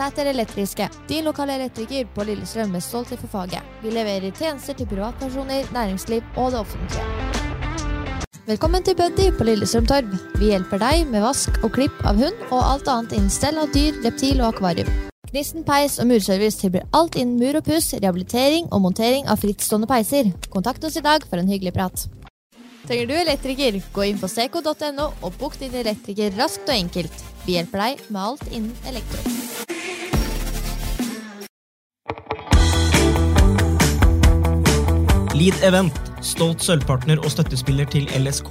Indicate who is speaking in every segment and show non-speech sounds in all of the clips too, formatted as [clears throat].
Speaker 1: Sæter Elektriske, din lokale elektriker på Lillestrøm med stolthet for faget. Vi leverer tjenester til privatpersoner, næringsliv og det offentlige. Velkommen til Buddy på Lillestrøm Torv. Vi hjelper deg med vask og klipp av hund og alt annet innen stell av dyr, reptil og akvarium. Gnisten peis og murservice tilbyr alt innen mur og puss, rehabilitering og montering av frittstående peiser. Kontakt oss i dag for en hyggelig prat. Trenger du elektriker, gå inn på seco.no og bok din elektriker raskt og enkelt. Vi hjelper deg med alt innen elektro.
Speaker 2: Lead Event, stolt sølvpartner og støttespiller til LSK.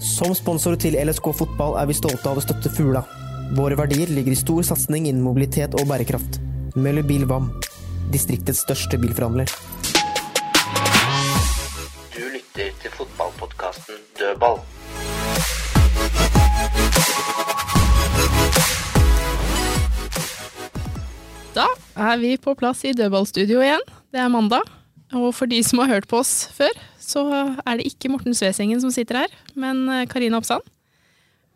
Speaker 3: Som sponsor til LSK fotball er vi stolte av å støtte Fugla. Våre verdier ligger i stor satsing innen mobilitet og bærekraft. Møller Bil VAM, distriktets største bilforhandler.
Speaker 4: Fotballpodkasten Dødball.
Speaker 5: Da er vi på plass i dødballstudio igjen. Det er mandag. Og for de som har hørt på oss før, så er det ikke Morten Svesengen som sitter her, men eh, Karina Oppsand.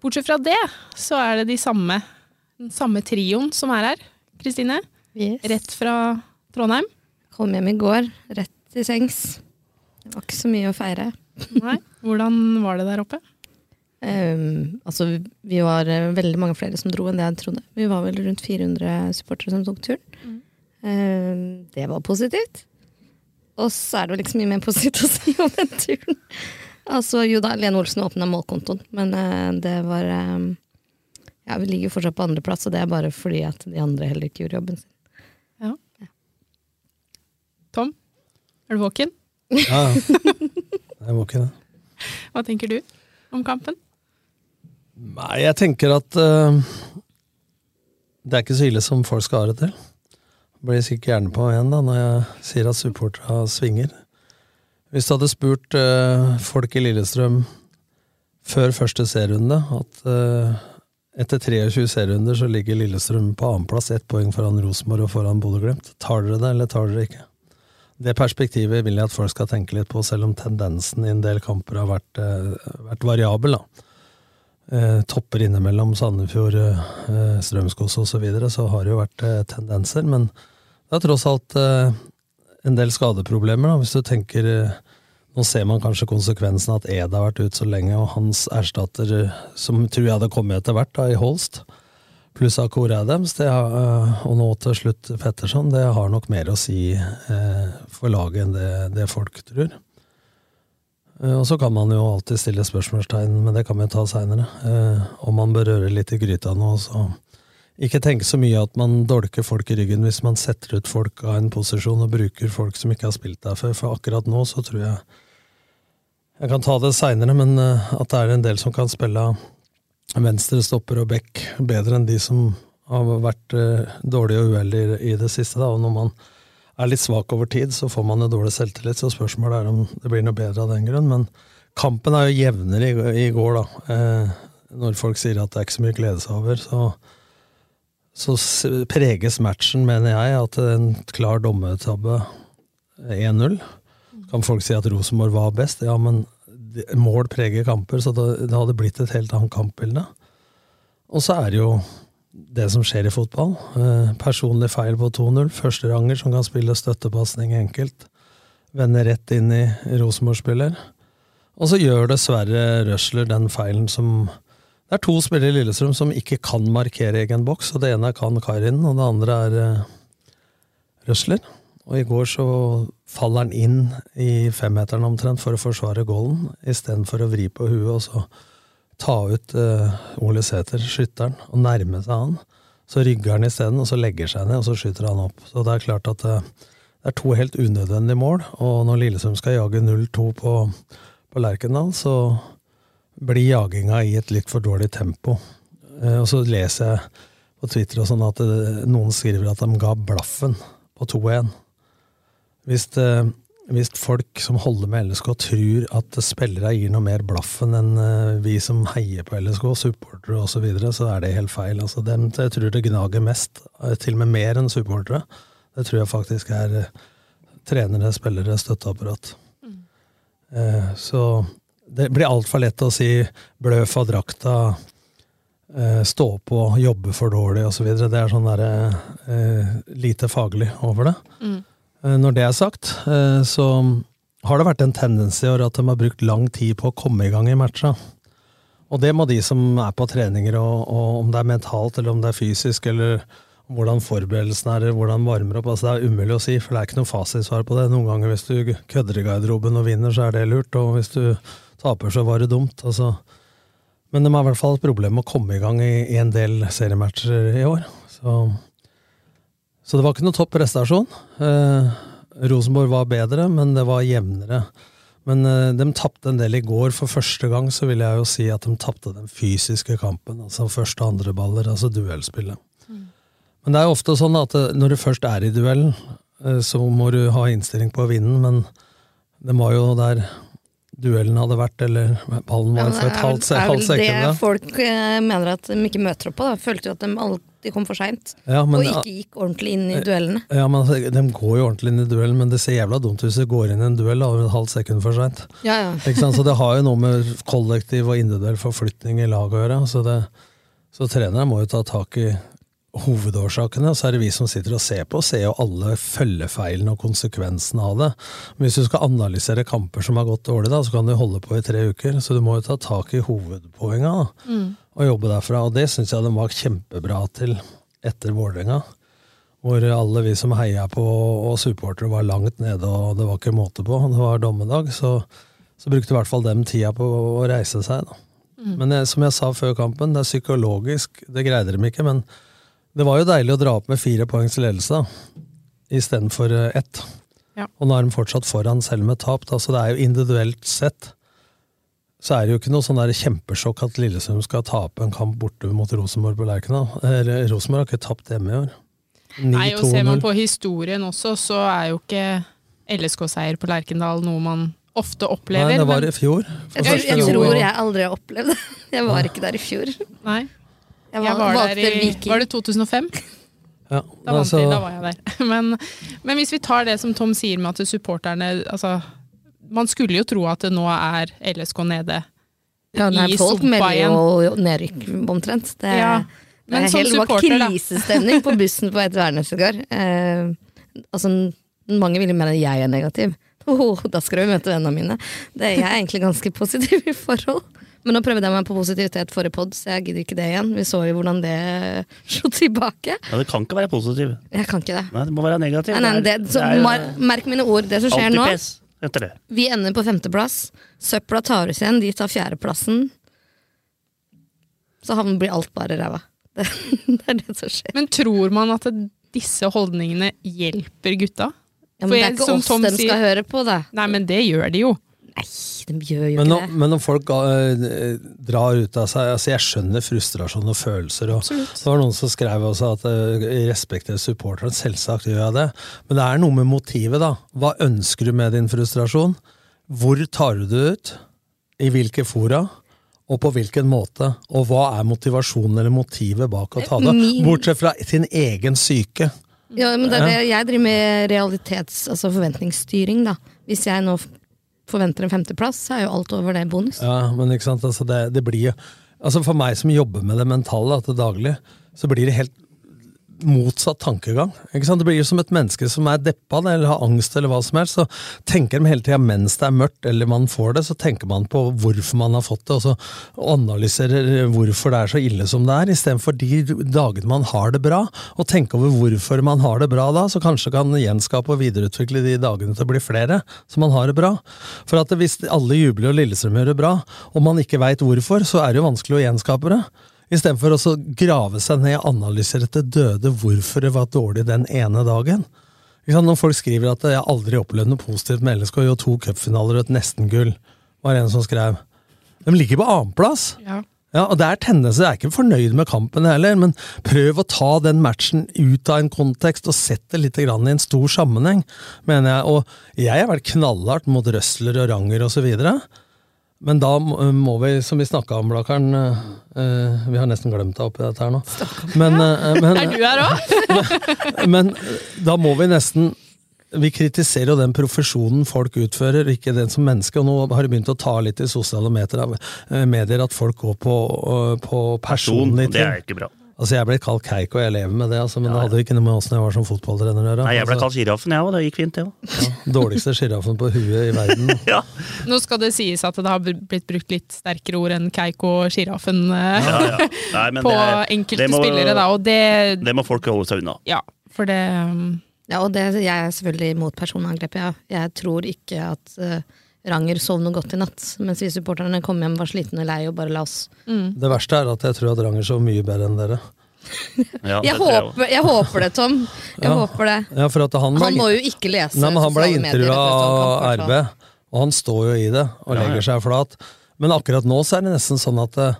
Speaker 5: Bortsett fra det, så er det de samme, den samme trioen som er her. Kristine,
Speaker 6: Yes.
Speaker 5: rett fra Trondheim.
Speaker 6: Kom hjem i går, rett til sengs. Det var ikke så mye å feire.
Speaker 5: Nei. Hvordan var det der oppe?
Speaker 6: Um, altså, vi- var eh, veldig mange flere som dro enn det jeg trodde. Vi var vel rundt 400 supportere som tok turen. Ehm, det var positivt. Og så er det vel ikke så mye mer positivt å si om den turen. Altså, jo da, Lene Olsen åpna målkontoen, men uh, det var um, Ja, vi ligger fortsatt på andreplass, og det er bare fordi at de andre heller ikke gjorde jobben sin.
Speaker 5: Tom, er du våken?
Speaker 7: Ja, [laughs] jeg må ikke det.
Speaker 5: Hva tenker du om kampen?
Speaker 7: Nei, jeg tenker at uh, det er ikke så ille som folk skal ha det til. Blir sikkert gjerne på igjen da, når jeg sier at supporterne svinger. Hvis du hadde spurt uh, folk i Lillestrøm før første serierunde at uh, etter 23 serierunder så ligger Lillestrøm på annenplass, ett poeng foran Rosenborg og foran Bodø-Glimt. Tar dere det, eller tar dere det ikke? Det perspektivet vil jeg at folk skal tenke litt på, selv om tendensen i en del kamper har vært, eh, vært variabel. da. Eh, topper innimellom Sandefjord, eh, Strømskos osv., så, videre, så har det jo vært eh, tendenser. Men det er tross alt eh, en del skadeproblemer. Da. Hvis du tenker eh, Nå ser man kanskje konsekvensen at Ed har vært ute så lenge, og hans erstatter, eh, som tror jeg hadde kommet etter hvert, da, i Holst, pluss Akora Adams, har, eh, og nå til slutt Petterson, det har nok mer å si eh, for laget enn det, det folk tror. Eh, Og så kan man jo alltid stille spørsmålstegn, men det kan vi ta seinere. Om man bør røre litt i gryta nå, så ikke tenke så mye at man dolker folk i ryggen hvis man setter ut folk av en posisjon og bruker folk som ikke har spilt der før, for akkurat nå så tror jeg Jeg kan ta det seinere, men at det er en del som kan spille venstre stopper og back bedre enn de som har vært eh, dårlige og uheldige i det siste. Da. Og når man er litt svak over tid, så får man jo dårlig selvtillit, så spørsmålet er om det blir noe bedre av den grunn. Men kampen er jo jevnere i, i går, da. Eh, når folk sier at det er ikke så mye å glede seg over, så, så preges matchen, mener jeg, at en klar dommertabbe 1-0. Kan folk si at Rosenborg var best? Ja, men mål preger kamper, så det, det hadde blitt et helt annet kampbilde. Og så er det jo det som skjer i fotball. Eh, personlig feil på 2-0. Førsteranger som kan spille støttepasning enkelt. Vende rett inn i Rosenborg-spiller. Og så gjør dessverre Røsler den feilen som Det er to spillere i Lillestrøm som ikke kan markere egen boks, og det ene er kan Karin, og det andre er eh, Røsler. Og i går så faller han inn i femmeteren omtrent for å forsvare goalen, istedenfor å vri på huet og så ta ut uh, Ole Sæter, skytteren, og nærme seg han. Så rygger han isteden, og så legger seg ned, og så skyter han opp. Så det er klart at uh, det er to helt unødvendige mål, og når Lillesund skal jage 0-2 på, på Lerkendal, så blir jaginga i et litt for dårlig tempo. Uh, og så leser jeg på Twitter og sånn at det, noen skriver at de ga blaffen på 2-1. Hvis, det, hvis folk som holder med LSK tror at spillere gir noe mer blaffen enn eh, vi som heier på LSK, supportere osv., så, videre, så er det helt feil. Altså, dem, jeg tror det gnager mest, eh, til og med mer enn supportere. Det tror jeg faktisk er eh, trenere, spillere, støtteapparat. Eh, så det blir altfor lett å si blø for drakta, eh, stå på, jobbe for dårlig osv. Det er sånn der, eh, lite faglig over det.
Speaker 5: Mm.
Speaker 7: Eh, Når det er sagt, eh, så har det vært en tendens i år at de har brukt lang tid på å komme i gang i matcha. Og det må de som er på treninger, og, og om det er mentalt eller om det er fysisk, eller hvordan forberedelsen er, eller hvordan varmer opp, altså det er umulig å si, for det er ikke noe fasitsvar på det. Noen ganger hvis du kødder i garderoben og vinner, så er det lurt, og hvis du taper, så var det dumt. altså. Men de har i hvert fall et problem med å komme i gang i, en del seriematcher i år. Så så det var ikke noe topp prestasjon. Eh, Rosenborg var bedre, men det var jevnere. Men eh, de tapte en del i går. For første gang så vil jeg jo si at de tapte den fysiske kampen. Altså første og andre baller, altså duellspillet. Men det er jo ofte sånn at eh, når du først er i duellen, eh, så må du ha innstilling på å vinne, men det var jo der duellen hadde vært, eller ballen var for et halvt, se-
Speaker 6: er
Speaker 7: halvt
Speaker 6: vel det
Speaker 7: sekund.
Speaker 6: folk eh, mener at de ikke møter opp på. Da. Følte jo at de alltid kom for seint,
Speaker 7: Ja,
Speaker 6: og ikke gikk ordentlig inn i duellene.
Speaker 7: Ja, men altså, De går jo ordentlig inn i duellen, men det ser jævla dumt ut hvis du går inn i en duell da, et halvt sekund for seint.
Speaker 6: Ja, ja.
Speaker 7: Så det har jo noe med kollektiv og individuell forflytning i laget å gjøre. Så, det, så trenere må jo ta tak i hovedårsakene, så er det vi som sitter og ser på, og ser jo alle følgefeilene og konsekvensene av det. Men hvis du skal analysere kamper som har gått dårlig, da, så kan du holde på i tre uker. Så du må jo ta tak i hovedpoenga
Speaker 5: Mm.
Speaker 7: og jobbe derfra. Og det syns jeg de var kjempebra til etter Vålerenga. Hvor alle vi som heia på og supportere var langt nede, og det var ikke måte på. Det var dommedag, så, så brukte i hvert fall dem tida på å reise seg. Da.
Speaker 5: Mm.
Speaker 7: Men jeg, som jeg sa før kampen, det er psykologisk. Det greide de ikke, men det var jo deilig å dra opp med fire poengs ledelse istedenfor eh, ett.
Speaker 5: Ja.
Speaker 7: Og nå er de fortsatt foran, selv med tap. Altså, så det er jo individuelt sett så er det jo ikke noe sånn der kjempesjokk at Lillesund skal tape en kamp borte mot Rosenborg på Lerkendal. Rosenborg har ikke tapt hjemme i år.
Speaker 5: Nei, og ser man på historien også, så er jo ikke LSK-seier på Lerkendal noe man ofte opplever.
Speaker 7: Nei, det var
Speaker 5: men-
Speaker 7: i fjor.
Speaker 6: Jeg, tror- jeg tror jeg aldri har opplevd det. Jeg var ikke der i fjor.
Speaker 5: Nei.
Speaker 6: Jeg
Speaker 5: Jeg
Speaker 6: var,
Speaker 5: var
Speaker 6: valgte
Speaker 5: der i
Speaker 6: Viking.
Speaker 5: Var det 2005?
Speaker 7: Ja,
Speaker 5: Da vant
Speaker 7: altså-
Speaker 5: de, da var jeg der. Men, men hvis vi tar det som Tom sier med at supporterne altså, Man skulle jo tro at det nå er LSK nede
Speaker 6: Ja, nei,
Speaker 5: i
Speaker 6: folk melder jo nedrykk omtrent. Det,
Speaker 5: Ja,
Speaker 6: det er helt, var krisestemning på bussen på et går. Eh, altså, mange vil jo mene at jeg er negativ. [laughs] Oh, da skal du møte vennene mine. Det, jeg er egentlig ganske positiv i forhold. Men nå prøvde jeg meg på positivitet forrige pod, så jeg gidder ikke det igjen. Vi så jo hvordan det [laughs] slo tilbake.
Speaker 8: Ja, Det kan ikke være positiv.
Speaker 6: Jeg kan ikke det.
Speaker 8: Nei, det må være negativ.
Speaker 6: Nei, nei, det, så,
Speaker 8: er-
Speaker 6: merk mine ord. Det som skjer nå
Speaker 8: det.
Speaker 6: Vi ender på femteplass. Søpla tar oss igjen, de tar fjerdeplassen. Så blir alt bare ræva. Det, [laughs] det er det som skjer.
Speaker 5: Men tror man at disse holdningene hjelper gutta?
Speaker 6: Ja, men
Speaker 5: For
Speaker 6: det er
Speaker 5: jeg-
Speaker 6: ikke oss
Speaker 5: Tom
Speaker 6: de
Speaker 5: sier-
Speaker 6: skal høre på, da.
Speaker 5: Nei, men det gjør de jo.
Speaker 6: Nei, de gjør jo
Speaker 7: Men,
Speaker 6: ikke
Speaker 7: når,
Speaker 6: det.
Speaker 7: men når folk uh, drar ut av seg altså Jeg skjønner frustrasjon og følelser. Og,
Speaker 5: Absolutt.
Speaker 7: det var noen som skrev også at uh, jeg respekterer supporteren. Selvsagt gjør jeg det. Men det er noe med motivet, da. Hva ønsker du med din frustrasjon? Hvor tar du det ut? I hvilke fora? Og på hvilken måte? Og hva er motivasjonen eller motivet bak å ta det? Bortsett fra sin egen syke.
Speaker 6: Ja, men det er det jeg driver med realitets... Altså forventningsstyring, da. Hvis jeg nå forventer en femteplass, så er jo alt over det bonus.
Speaker 7: Ja, men ikke sant, altså det, det blir jo Altså For meg som jobber med det mentale til daglig, så blir det helt motsatt tankegang. Ikke sant? Det blir jo som et menneske som er deppa eller har angst, eller hva som helst. Så tenker de hele tida mens det er mørkt, eller man får det, så tenker man på hvorfor man har fått det, og så analyserer hvorfor det er så ille som det er, istedenfor de dagene man har det bra, og tenke over hvorfor man har det bra da, så kanskje kan gjenskape og videreutvikle de dagene til å bli flere, så man har det bra. For at hvis alle jubler og Lillestrøm gjør det bra, og man ikke veit hvorfor, så er det jo vanskelig å gjenskape det. Istedenfor å grave seg ned og analysere til døde hvorfor det var dårlig den ene dagen. Når folk skriver at 'jeg aldri opplevd noe positivt med LSK', jo to cupfinaler og et nesten-gull, var det en som skrev. De ligger på annenplass!
Speaker 5: Ja.
Speaker 7: Ja, og det er tendenser. Jeg er ikke fornøyd med kampen heller, men prøv å ta den matchen ut av en kontekst og sett det litt grann i en stor sammenheng, mener jeg. Og jeg har vært knallhardt mot Røsler og Ranger osv. Men da må vi, som vi snakka om, Blakkaren uh, Vi har nesten glemt deg oppi dette her nå. Men, uh, men,
Speaker 5: Er du her òg? [laughs]
Speaker 7: men da må vi nesten Vi kritiserer jo den profesjonen folk utfører, ikke den som menneske. Og nå har det begynt å ta litt i sosiale medier, eh, at folk går på, eh, på personlige
Speaker 8: Det er ikke bra.
Speaker 7: Altså Jeg ble kalt keik, og jeg lever med det, altså, men det hadde ikke noe med åssen jeg var som fotballtrener å gjøre.
Speaker 8: Nei, jeg ble
Speaker 7: Altså,
Speaker 8: kalt sjiraffen, jeg òg. Det gikk fint, det òg.
Speaker 7: Dårligste sjiraffen på huet i verden. [laughs]
Speaker 8: Ja.
Speaker 5: Nå skal det sies at det har blitt brukt litt sterkere ord enn keik og sjiraffen eh,
Speaker 8: Ja, ja. [laughs]
Speaker 5: På
Speaker 8: det er-
Speaker 5: enkelte
Speaker 8: det må-
Speaker 5: spillere, da, og det
Speaker 8: Det må folk holde seg unna.
Speaker 5: Ja, for det um,
Speaker 6: Ja, og det, jeg er selvfølgelig imot personangrep, ja. Jeg tror ikke at eh, Ranger sov noe godt i natt, mens vi supporterne kom hjem, var slitne og lei og bare la oss.
Speaker 7: Det verste er at jeg tror at Ranger sov mye bedre enn dere. [laughs]
Speaker 8: Ja,
Speaker 6: Jeg håper, jeg håper det, Tom. Jeg
Speaker 7: Ja.
Speaker 6: håper det.
Speaker 7: Ja, for at han, ble-
Speaker 6: Han må jo ikke lese
Speaker 7: Nei, men Han ble intervjua av RB, og han står jo i det og
Speaker 8: Ja, ja.
Speaker 7: legger seg flat. Men akkurat nå så er det nesten sånn at eh,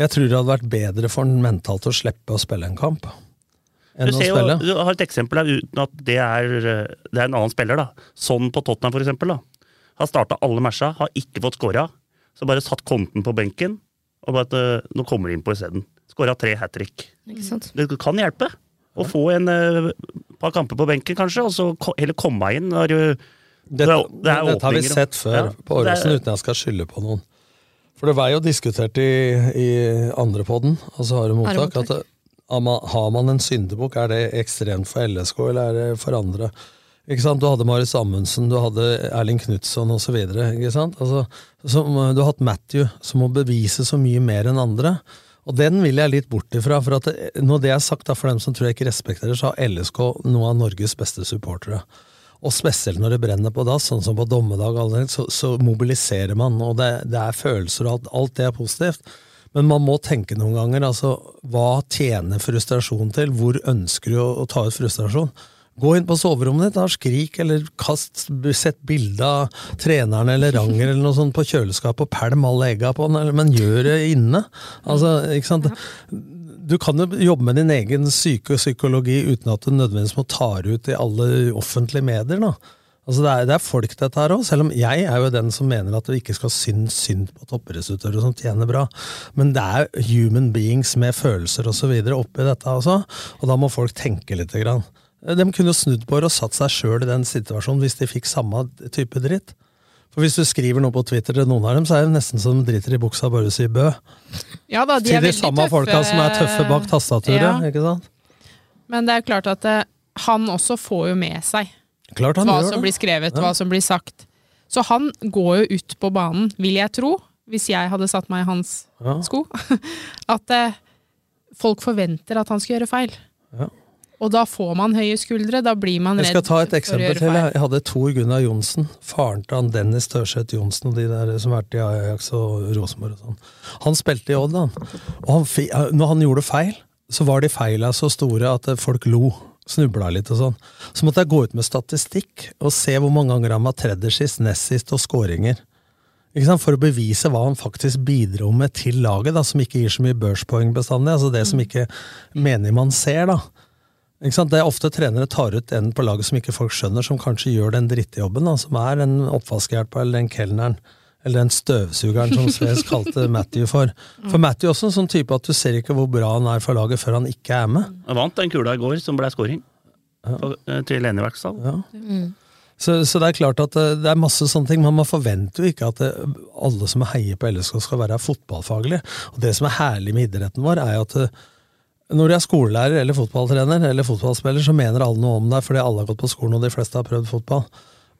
Speaker 7: jeg tror det hadde vært bedre for han mentalt å slippe å spille en kamp enn
Speaker 8: Du,
Speaker 7: å
Speaker 8: jo, du har et eksempel her uten at det er, eh, det er en annen spiller. da. Sånn på Tottenham, for eksempel. da. Har starta alle matcha, har ikke fått scora. Så bare satt konten på benken, og bare at eh, nå kommer de inn på isteden. Skåra tre hat trick. Det kan hjelpe. Å få en eh, par kamper på benken, kanskje, og så heller komme inn når du
Speaker 7: Dette,
Speaker 8: det er
Speaker 7: dette har vi sett før
Speaker 8: ja.
Speaker 7: på
Speaker 8: Det er-
Speaker 7: Åråsen, uten jeg skal skylde på noen. For det var jo diskutert i, i andre podden, altså har
Speaker 6: du Mottak.
Speaker 7: at har man- har man en syndebukk, er det ekstremt for LSK, eller er det for andre? Ikke sant? Du hadde Marius Amundsen, du hadde Erling Knutson osv. Altså, som, du har hatt Matthew, som må bevise så mye mer enn andre. Og den vil jeg litt bort ifra. for at det, Når det er sagt, da, for dem som tror jeg ikke respekterer, så har LSK noen av Norges beste supportere. Og spesielt når det brenner på dass, sånn som på dommedag, så, så mobiliserer man. Og det, det er følelser, og alt, alt det er positivt. Men man må tenke noen ganger. altså, Hva tjener frustrasjon til? Hvor ønsker du å, å ta ut frustrasjon? Gå inn på soverommet ditt, da, skrik, eller kast, sett bilde av treneren eller Ranger eller noe sånt på kjøleskapet og pælm alle egga på den, men gjør det inne. Altså, ikke sant? Du kan jo jobbe med din egen syke psykologi uten at du nødvendigvis må ta det ut i alle offentlige medier. da. Altså det, er, det er folk, dette her òg, selv om jeg er jo den som mener at du ikke skal synes synd på toppidrettsutøvere som tjener bra. Men det er human beings med følelser osv. oppi dette også, og da må folk tenke lite grann. De kunne jo snudd på det og satt seg sjøl i den situasjonen hvis de fikk samme type dritt. For hvis du skriver noe på Twitter til noen av dem, så er det nesten som de driter i buksa bare sier bø.
Speaker 5: Ja da, de
Speaker 7: Til de samme
Speaker 5: tøffe.
Speaker 7: folka som er tøffe bak tastaturet.
Speaker 5: Ja.
Speaker 7: ikke sant?
Speaker 5: Men det er jo klart at eh, han også får jo med seg
Speaker 7: Klart han
Speaker 5: hva som
Speaker 7: det.
Speaker 5: blir skrevet,
Speaker 7: Ja.
Speaker 5: hva som blir sagt. Så han går jo ut på banen, vil jeg tro, hvis jeg hadde satt meg i hans
Speaker 7: Ja.
Speaker 5: sko, [laughs] at eh, folk forventer at han skal gjøre feil.
Speaker 7: Ja.
Speaker 5: Og da får man høye skuldre, da blir man redd.
Speaker 7: Jeg skal ta et eksempel til. Jeg hadde Tor Gunnar Johnsen, faren til han Dennis Tørseth Johnsen og de der som har vært i Ajax og Rosenborg og sånn. Han spilte i Odd, han. Og han, når han gjorde feil, så var de feila så store at folk lo. Snubla litt og sånn. Så måtte jeg gå ut med statistikk og se hvor mange ganger han var tredje sist, nest sist og skåringer. Ikke sant? For å bevise hva han faktisk bidro med til laget, da, som ikke gir så mye børspoeng bestandig. Altså det som ikke menig man ser, da. Ikke sant? Det er ofte trenere tar ut en på laget som ikke folk skjønner, som kanskje gjør den drittjobben, da, som er den oppvaskhjelpa eller den kelneren. Eller den støvsugeren som [laughs] Sves kalte Matthew for. For Matthew er også en sånn type at du ser ikke hvor bra han er for laget før han ikke er med.
Speaker 8: Han vant den kula i går som ble scoring. For- eh, Til Lene Verksdal.
Speaker 7: Ja. Så, så det er klart at eh, det er masse sånne ting, men man forventer jo ikke at det, alle som heier på LSK skal være fotballfaglige. Og det som er herlig med idretten vår, er jo at eh, når du er skolelærer eller fotballtrener eller fotballspiller, så mener alle noe om deg fordi alle har gått på skolen og de fleste har prøvd fotball.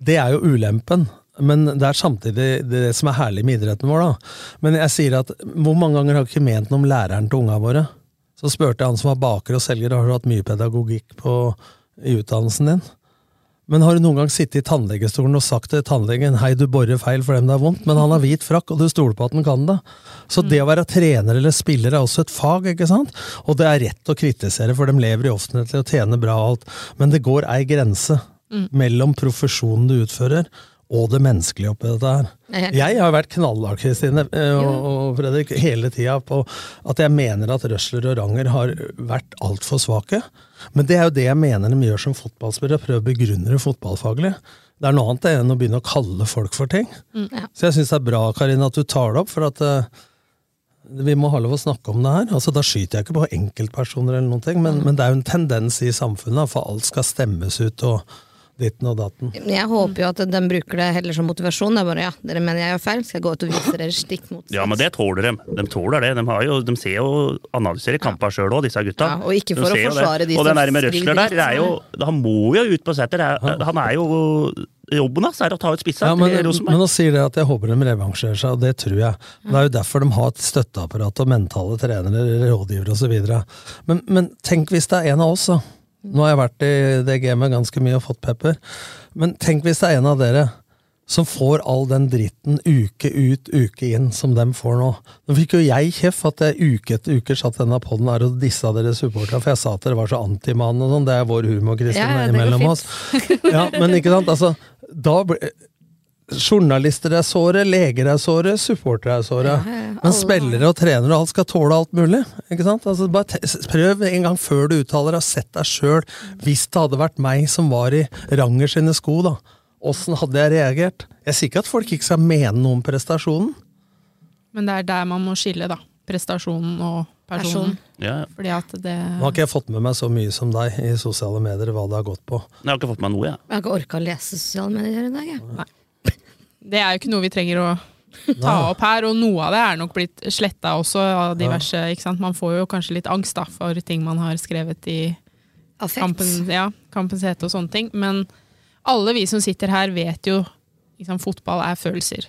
Speaker 7: Det er jo ulempen. Men det er samtidig det som er herlig med idretten vår. da. Men jeg sier at hvor mange ganger har du ikke ment noe om læreren til unga våre? Så spurte jeg han som var baker og selger, har du hatt mye pedagogikk på, i utdannelsen din? Men har du noen gang sittet i tannlegestolen og sagt til tannlegen hei, du borer feil for dem det er vondt, men han har hvit frakk, og du stoler på at han kan det? Så det å være trener eller spiller er også et fag, ikke sant? Og det er rett å kritisere, for de lever i offentlighet og tjener bra og alt, men det går ei grense mellom profesjonen du utfører, og det menneskelige oppi dette her.
Speaker 6: Jeg
Speaker 7: har vært knallhard, Kristine eh, og, og Fredrik, hele tida på at jeg mener at Røsler og Ranger har vært altfor svake. Men det er jo det jeg mener de gjør som fotballspillere, prøve å begrunne det fotballfaglig. Det er noe annet enn å begynne å kalle folk for ting.
Speaker 6: Mm, ja.
Speaker 7: Så jeg syns det er bra Karina, at du tar det opp, for at uh, vi må ha lov å snakke om det her. Altså, Da skyter jeg ikke på enkeltpersoner, eller noen ting, men, men det er jo en tendens i samfunnet, for alt skal stemmes ut og ditten og datten.
Speaker 6: Jeg håper jo at de bruker det heller som motivasjon. Det er bare ja, dere mener jeg gjør feil, skal jeg gå ut og vise dere stikk mot
Speaker 8: Ja, men det tåler de. De tåler det. De, har jo, de ser jo analyserer kamper sjøl òg, disse gutta.
Speaker 6: Ja, og ikke for
Speaker 8: De
Speaker 6: å forsvare
Speaker 8: det.
Speaker 6: de
Speaker 8: Og
Speaker 6: som
Speaker 8: den der med Røsler der, det er jo, han må jo ut på setter. Er- Han er jo Jobben hans er å ta ut spissa
Speaker 7: Ja, men, men nå sier det at jeg håper de revansjerer seg, og det tror jeg. Det er jo derfor de har et støtteapparat og mentale trenere, rådgivere osv. Men, men tenk hvis det er en av oss, da. Nå har jeg vært i det gamet ganske mye og fått pepper. Men tenk hvis det er en av dere som får all den dritten uke ut, uke inn, som dem får nå. Nå fikk jo jeg kjeft at jeg uke etter uke satt denne podden her og dissa dere supporterne, for jeg sa at dere var så antimann og sånn. Det er vår humor, Kristin,
Speaker 6: Ja, ja, fint.
Speaker 7: oss. Ja, men ikke sant, altså, da ble, Journalister er såre, leger er såre, supportere er såre.
Speaker 6: Ja, ja,
Speaker 7: Men spillere og trenere og alt skal tåle alt mulig. ikke sant? Altså, bare te Prøv en gang før du uttaler deg, sett deg sjøl. Hvis det hadde vært meg som var i Ranger sine sko, da, åssen hadde jeg reagert? Jeg sier ikke at folk ikke skal mene noe om prestasjonen.
Speaker 5: Men det er der man må skille, da. Prestasjonen og personen.
Speaker 8: Ja.
Speaker 5: Fordi at det
Speaker 7: Nå har ikke jeg fått med meg så mye som deg i sosiale medier, hva det har gått på.
Speaker 8: Jeg har ikke fått med meg noe, jeg.
Speaker 6: Jeg har ikke orka å lese sosiale medier i dag, jeg.
Speaker 5: Det er jo ikke noe vi trenger å ta opp her, og noe av det er nok blitt sletta også av diverse ikke sant? Man får jo kanskje litt angst da, for ting man har skrevet i
Speaker 6: Affekt.
Speaker 5: kampen, ja, kampens hete og sånne ting. Men alle vi som sitter her, vet jo liksom, fotball er følelser.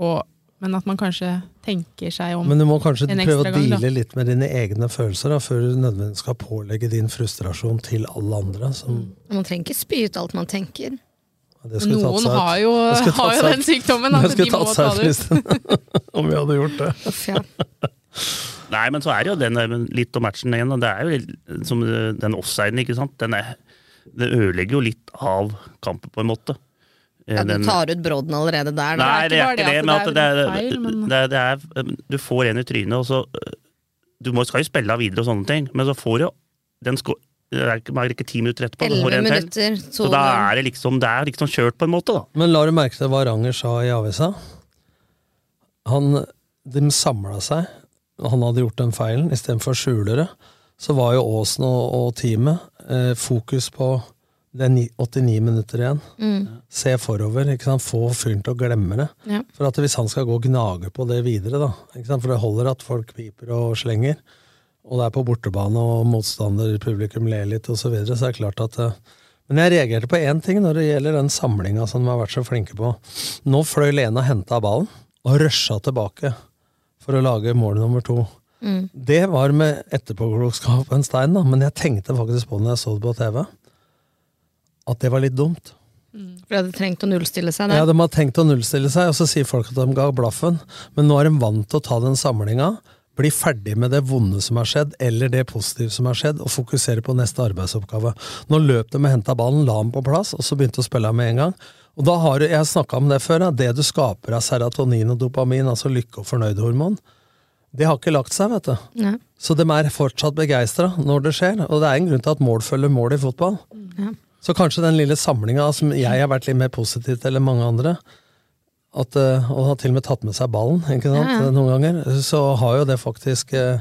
Speaker 5: Og, men at man kanskje tenker seg om en ekstra gang.
Speaker 7: Men du må kanskje prøve å deale litt med dine egne følelser, da, før du nødvendigvis skal pålegge din frustrasjon til alle andre. Som,
Speaker 6: Man trenger ikke spy ut alt man tenker.
Speaker 7: Det
Speaker 5: Noen
Speaker 7: seg
Speaker 5: har jo,
Speaker 7: Det tatt
Speaker 5: har jo den sykdommen,
Speaker 7: Det
Speaker 5: at de
Speaker 7: skulle
Speaker 5: må ta
Speaker 7: seg
Speaker 5: det
Speaker 7: ut. [laughs] Om vi hadde gjort det.
Speaker 6: Uff, ja.
Speaker 8: Nei, men så er det jo den litt om matchen igjen. og Det er jo som den offsiden, ikke sant. Den, er, det ødelegger jo litt av kampen, på en måte. Eh,
Speaker 6: Ja, du tar ut brodden allerede der.
Speaker 8: Nei, det er ikke det, men at det er, det er, det er Du får en i trynet, og så Du må, skal jo spille av videre og sånne ting, men så får du den sko er ikke, det ikke ti minutter etterpå. så
Speaker 6: Elleve minutter,
Speaker 8: Så da er det liksom Det er liksom kjørt, på en måte, da.
Speaker 7: Men la du merke til hva Ranger sa i avisa? Han, de samla seg. Han hadde gjort den feilen. Istedenfor å skjule det, så var jo Aasen og, og teamet eh, fokus på det er 89 minutter igjen.
Speaker 6: Mm.
Speaker 7: Se forover. ikke sant? Få fyren til å glemme det.
Speaker 6: Ja.
Speaker 7: For at hvis han skal gå og gnage på det videre, da ikke sant? For det holder at folk piper og slenger, og det er på bortebane og motstander, publikum ler litt osv., så, videre, så er det klart at eh, Men jeg reagerte på én ting når det gjelder den samlinga som de har vært så flinke på. Nå fløy Lena og henta ballen, og rusha tilbake for å lage mål nummer to.
Speaker 6: Mm.
Speaker 7: Det var med etterpåklokskap en stein, da, men jeg tenkte faktisk på når jeg så det på TV, at det var litt dumt.
Speaker 6: For de hadde trengt å nullstille seg der.
Speaker 7: Ja, De har tenkt å nullstille seg, og så sier folk at de ga blaffen. Men nå er de vant til å ta den samlinga, bli ferdig med det vonde som har skjedd, eller det positive som har skjedd, og fokusere på neste arbeidsoppgave. Nå løp de og henta ballen, la den på plass, og så begynte å spille med en gang. Og da har du, Jeg har snakka om det før, det du skaper av serotonin og dopamin, altså lykke- og fornøydhormon, det har ikke lagt seg, vet du.
Speaker 6: Ja.
Speaker 7: Så de er fortsatt begeistra når det skjer, og det er en grunn til at mål følger mål i fotball.
Speaker 6: Ja.
Speaker 7: Så kanskje den lille samlinga som jeg har vært litt mer positiv til enn mange andre, at, eh, og har til og med tatt med seg ballen ikke sant,
Speaker 5: Ja,
Speaker 7: noen ganger, så har jo det faktisk eh,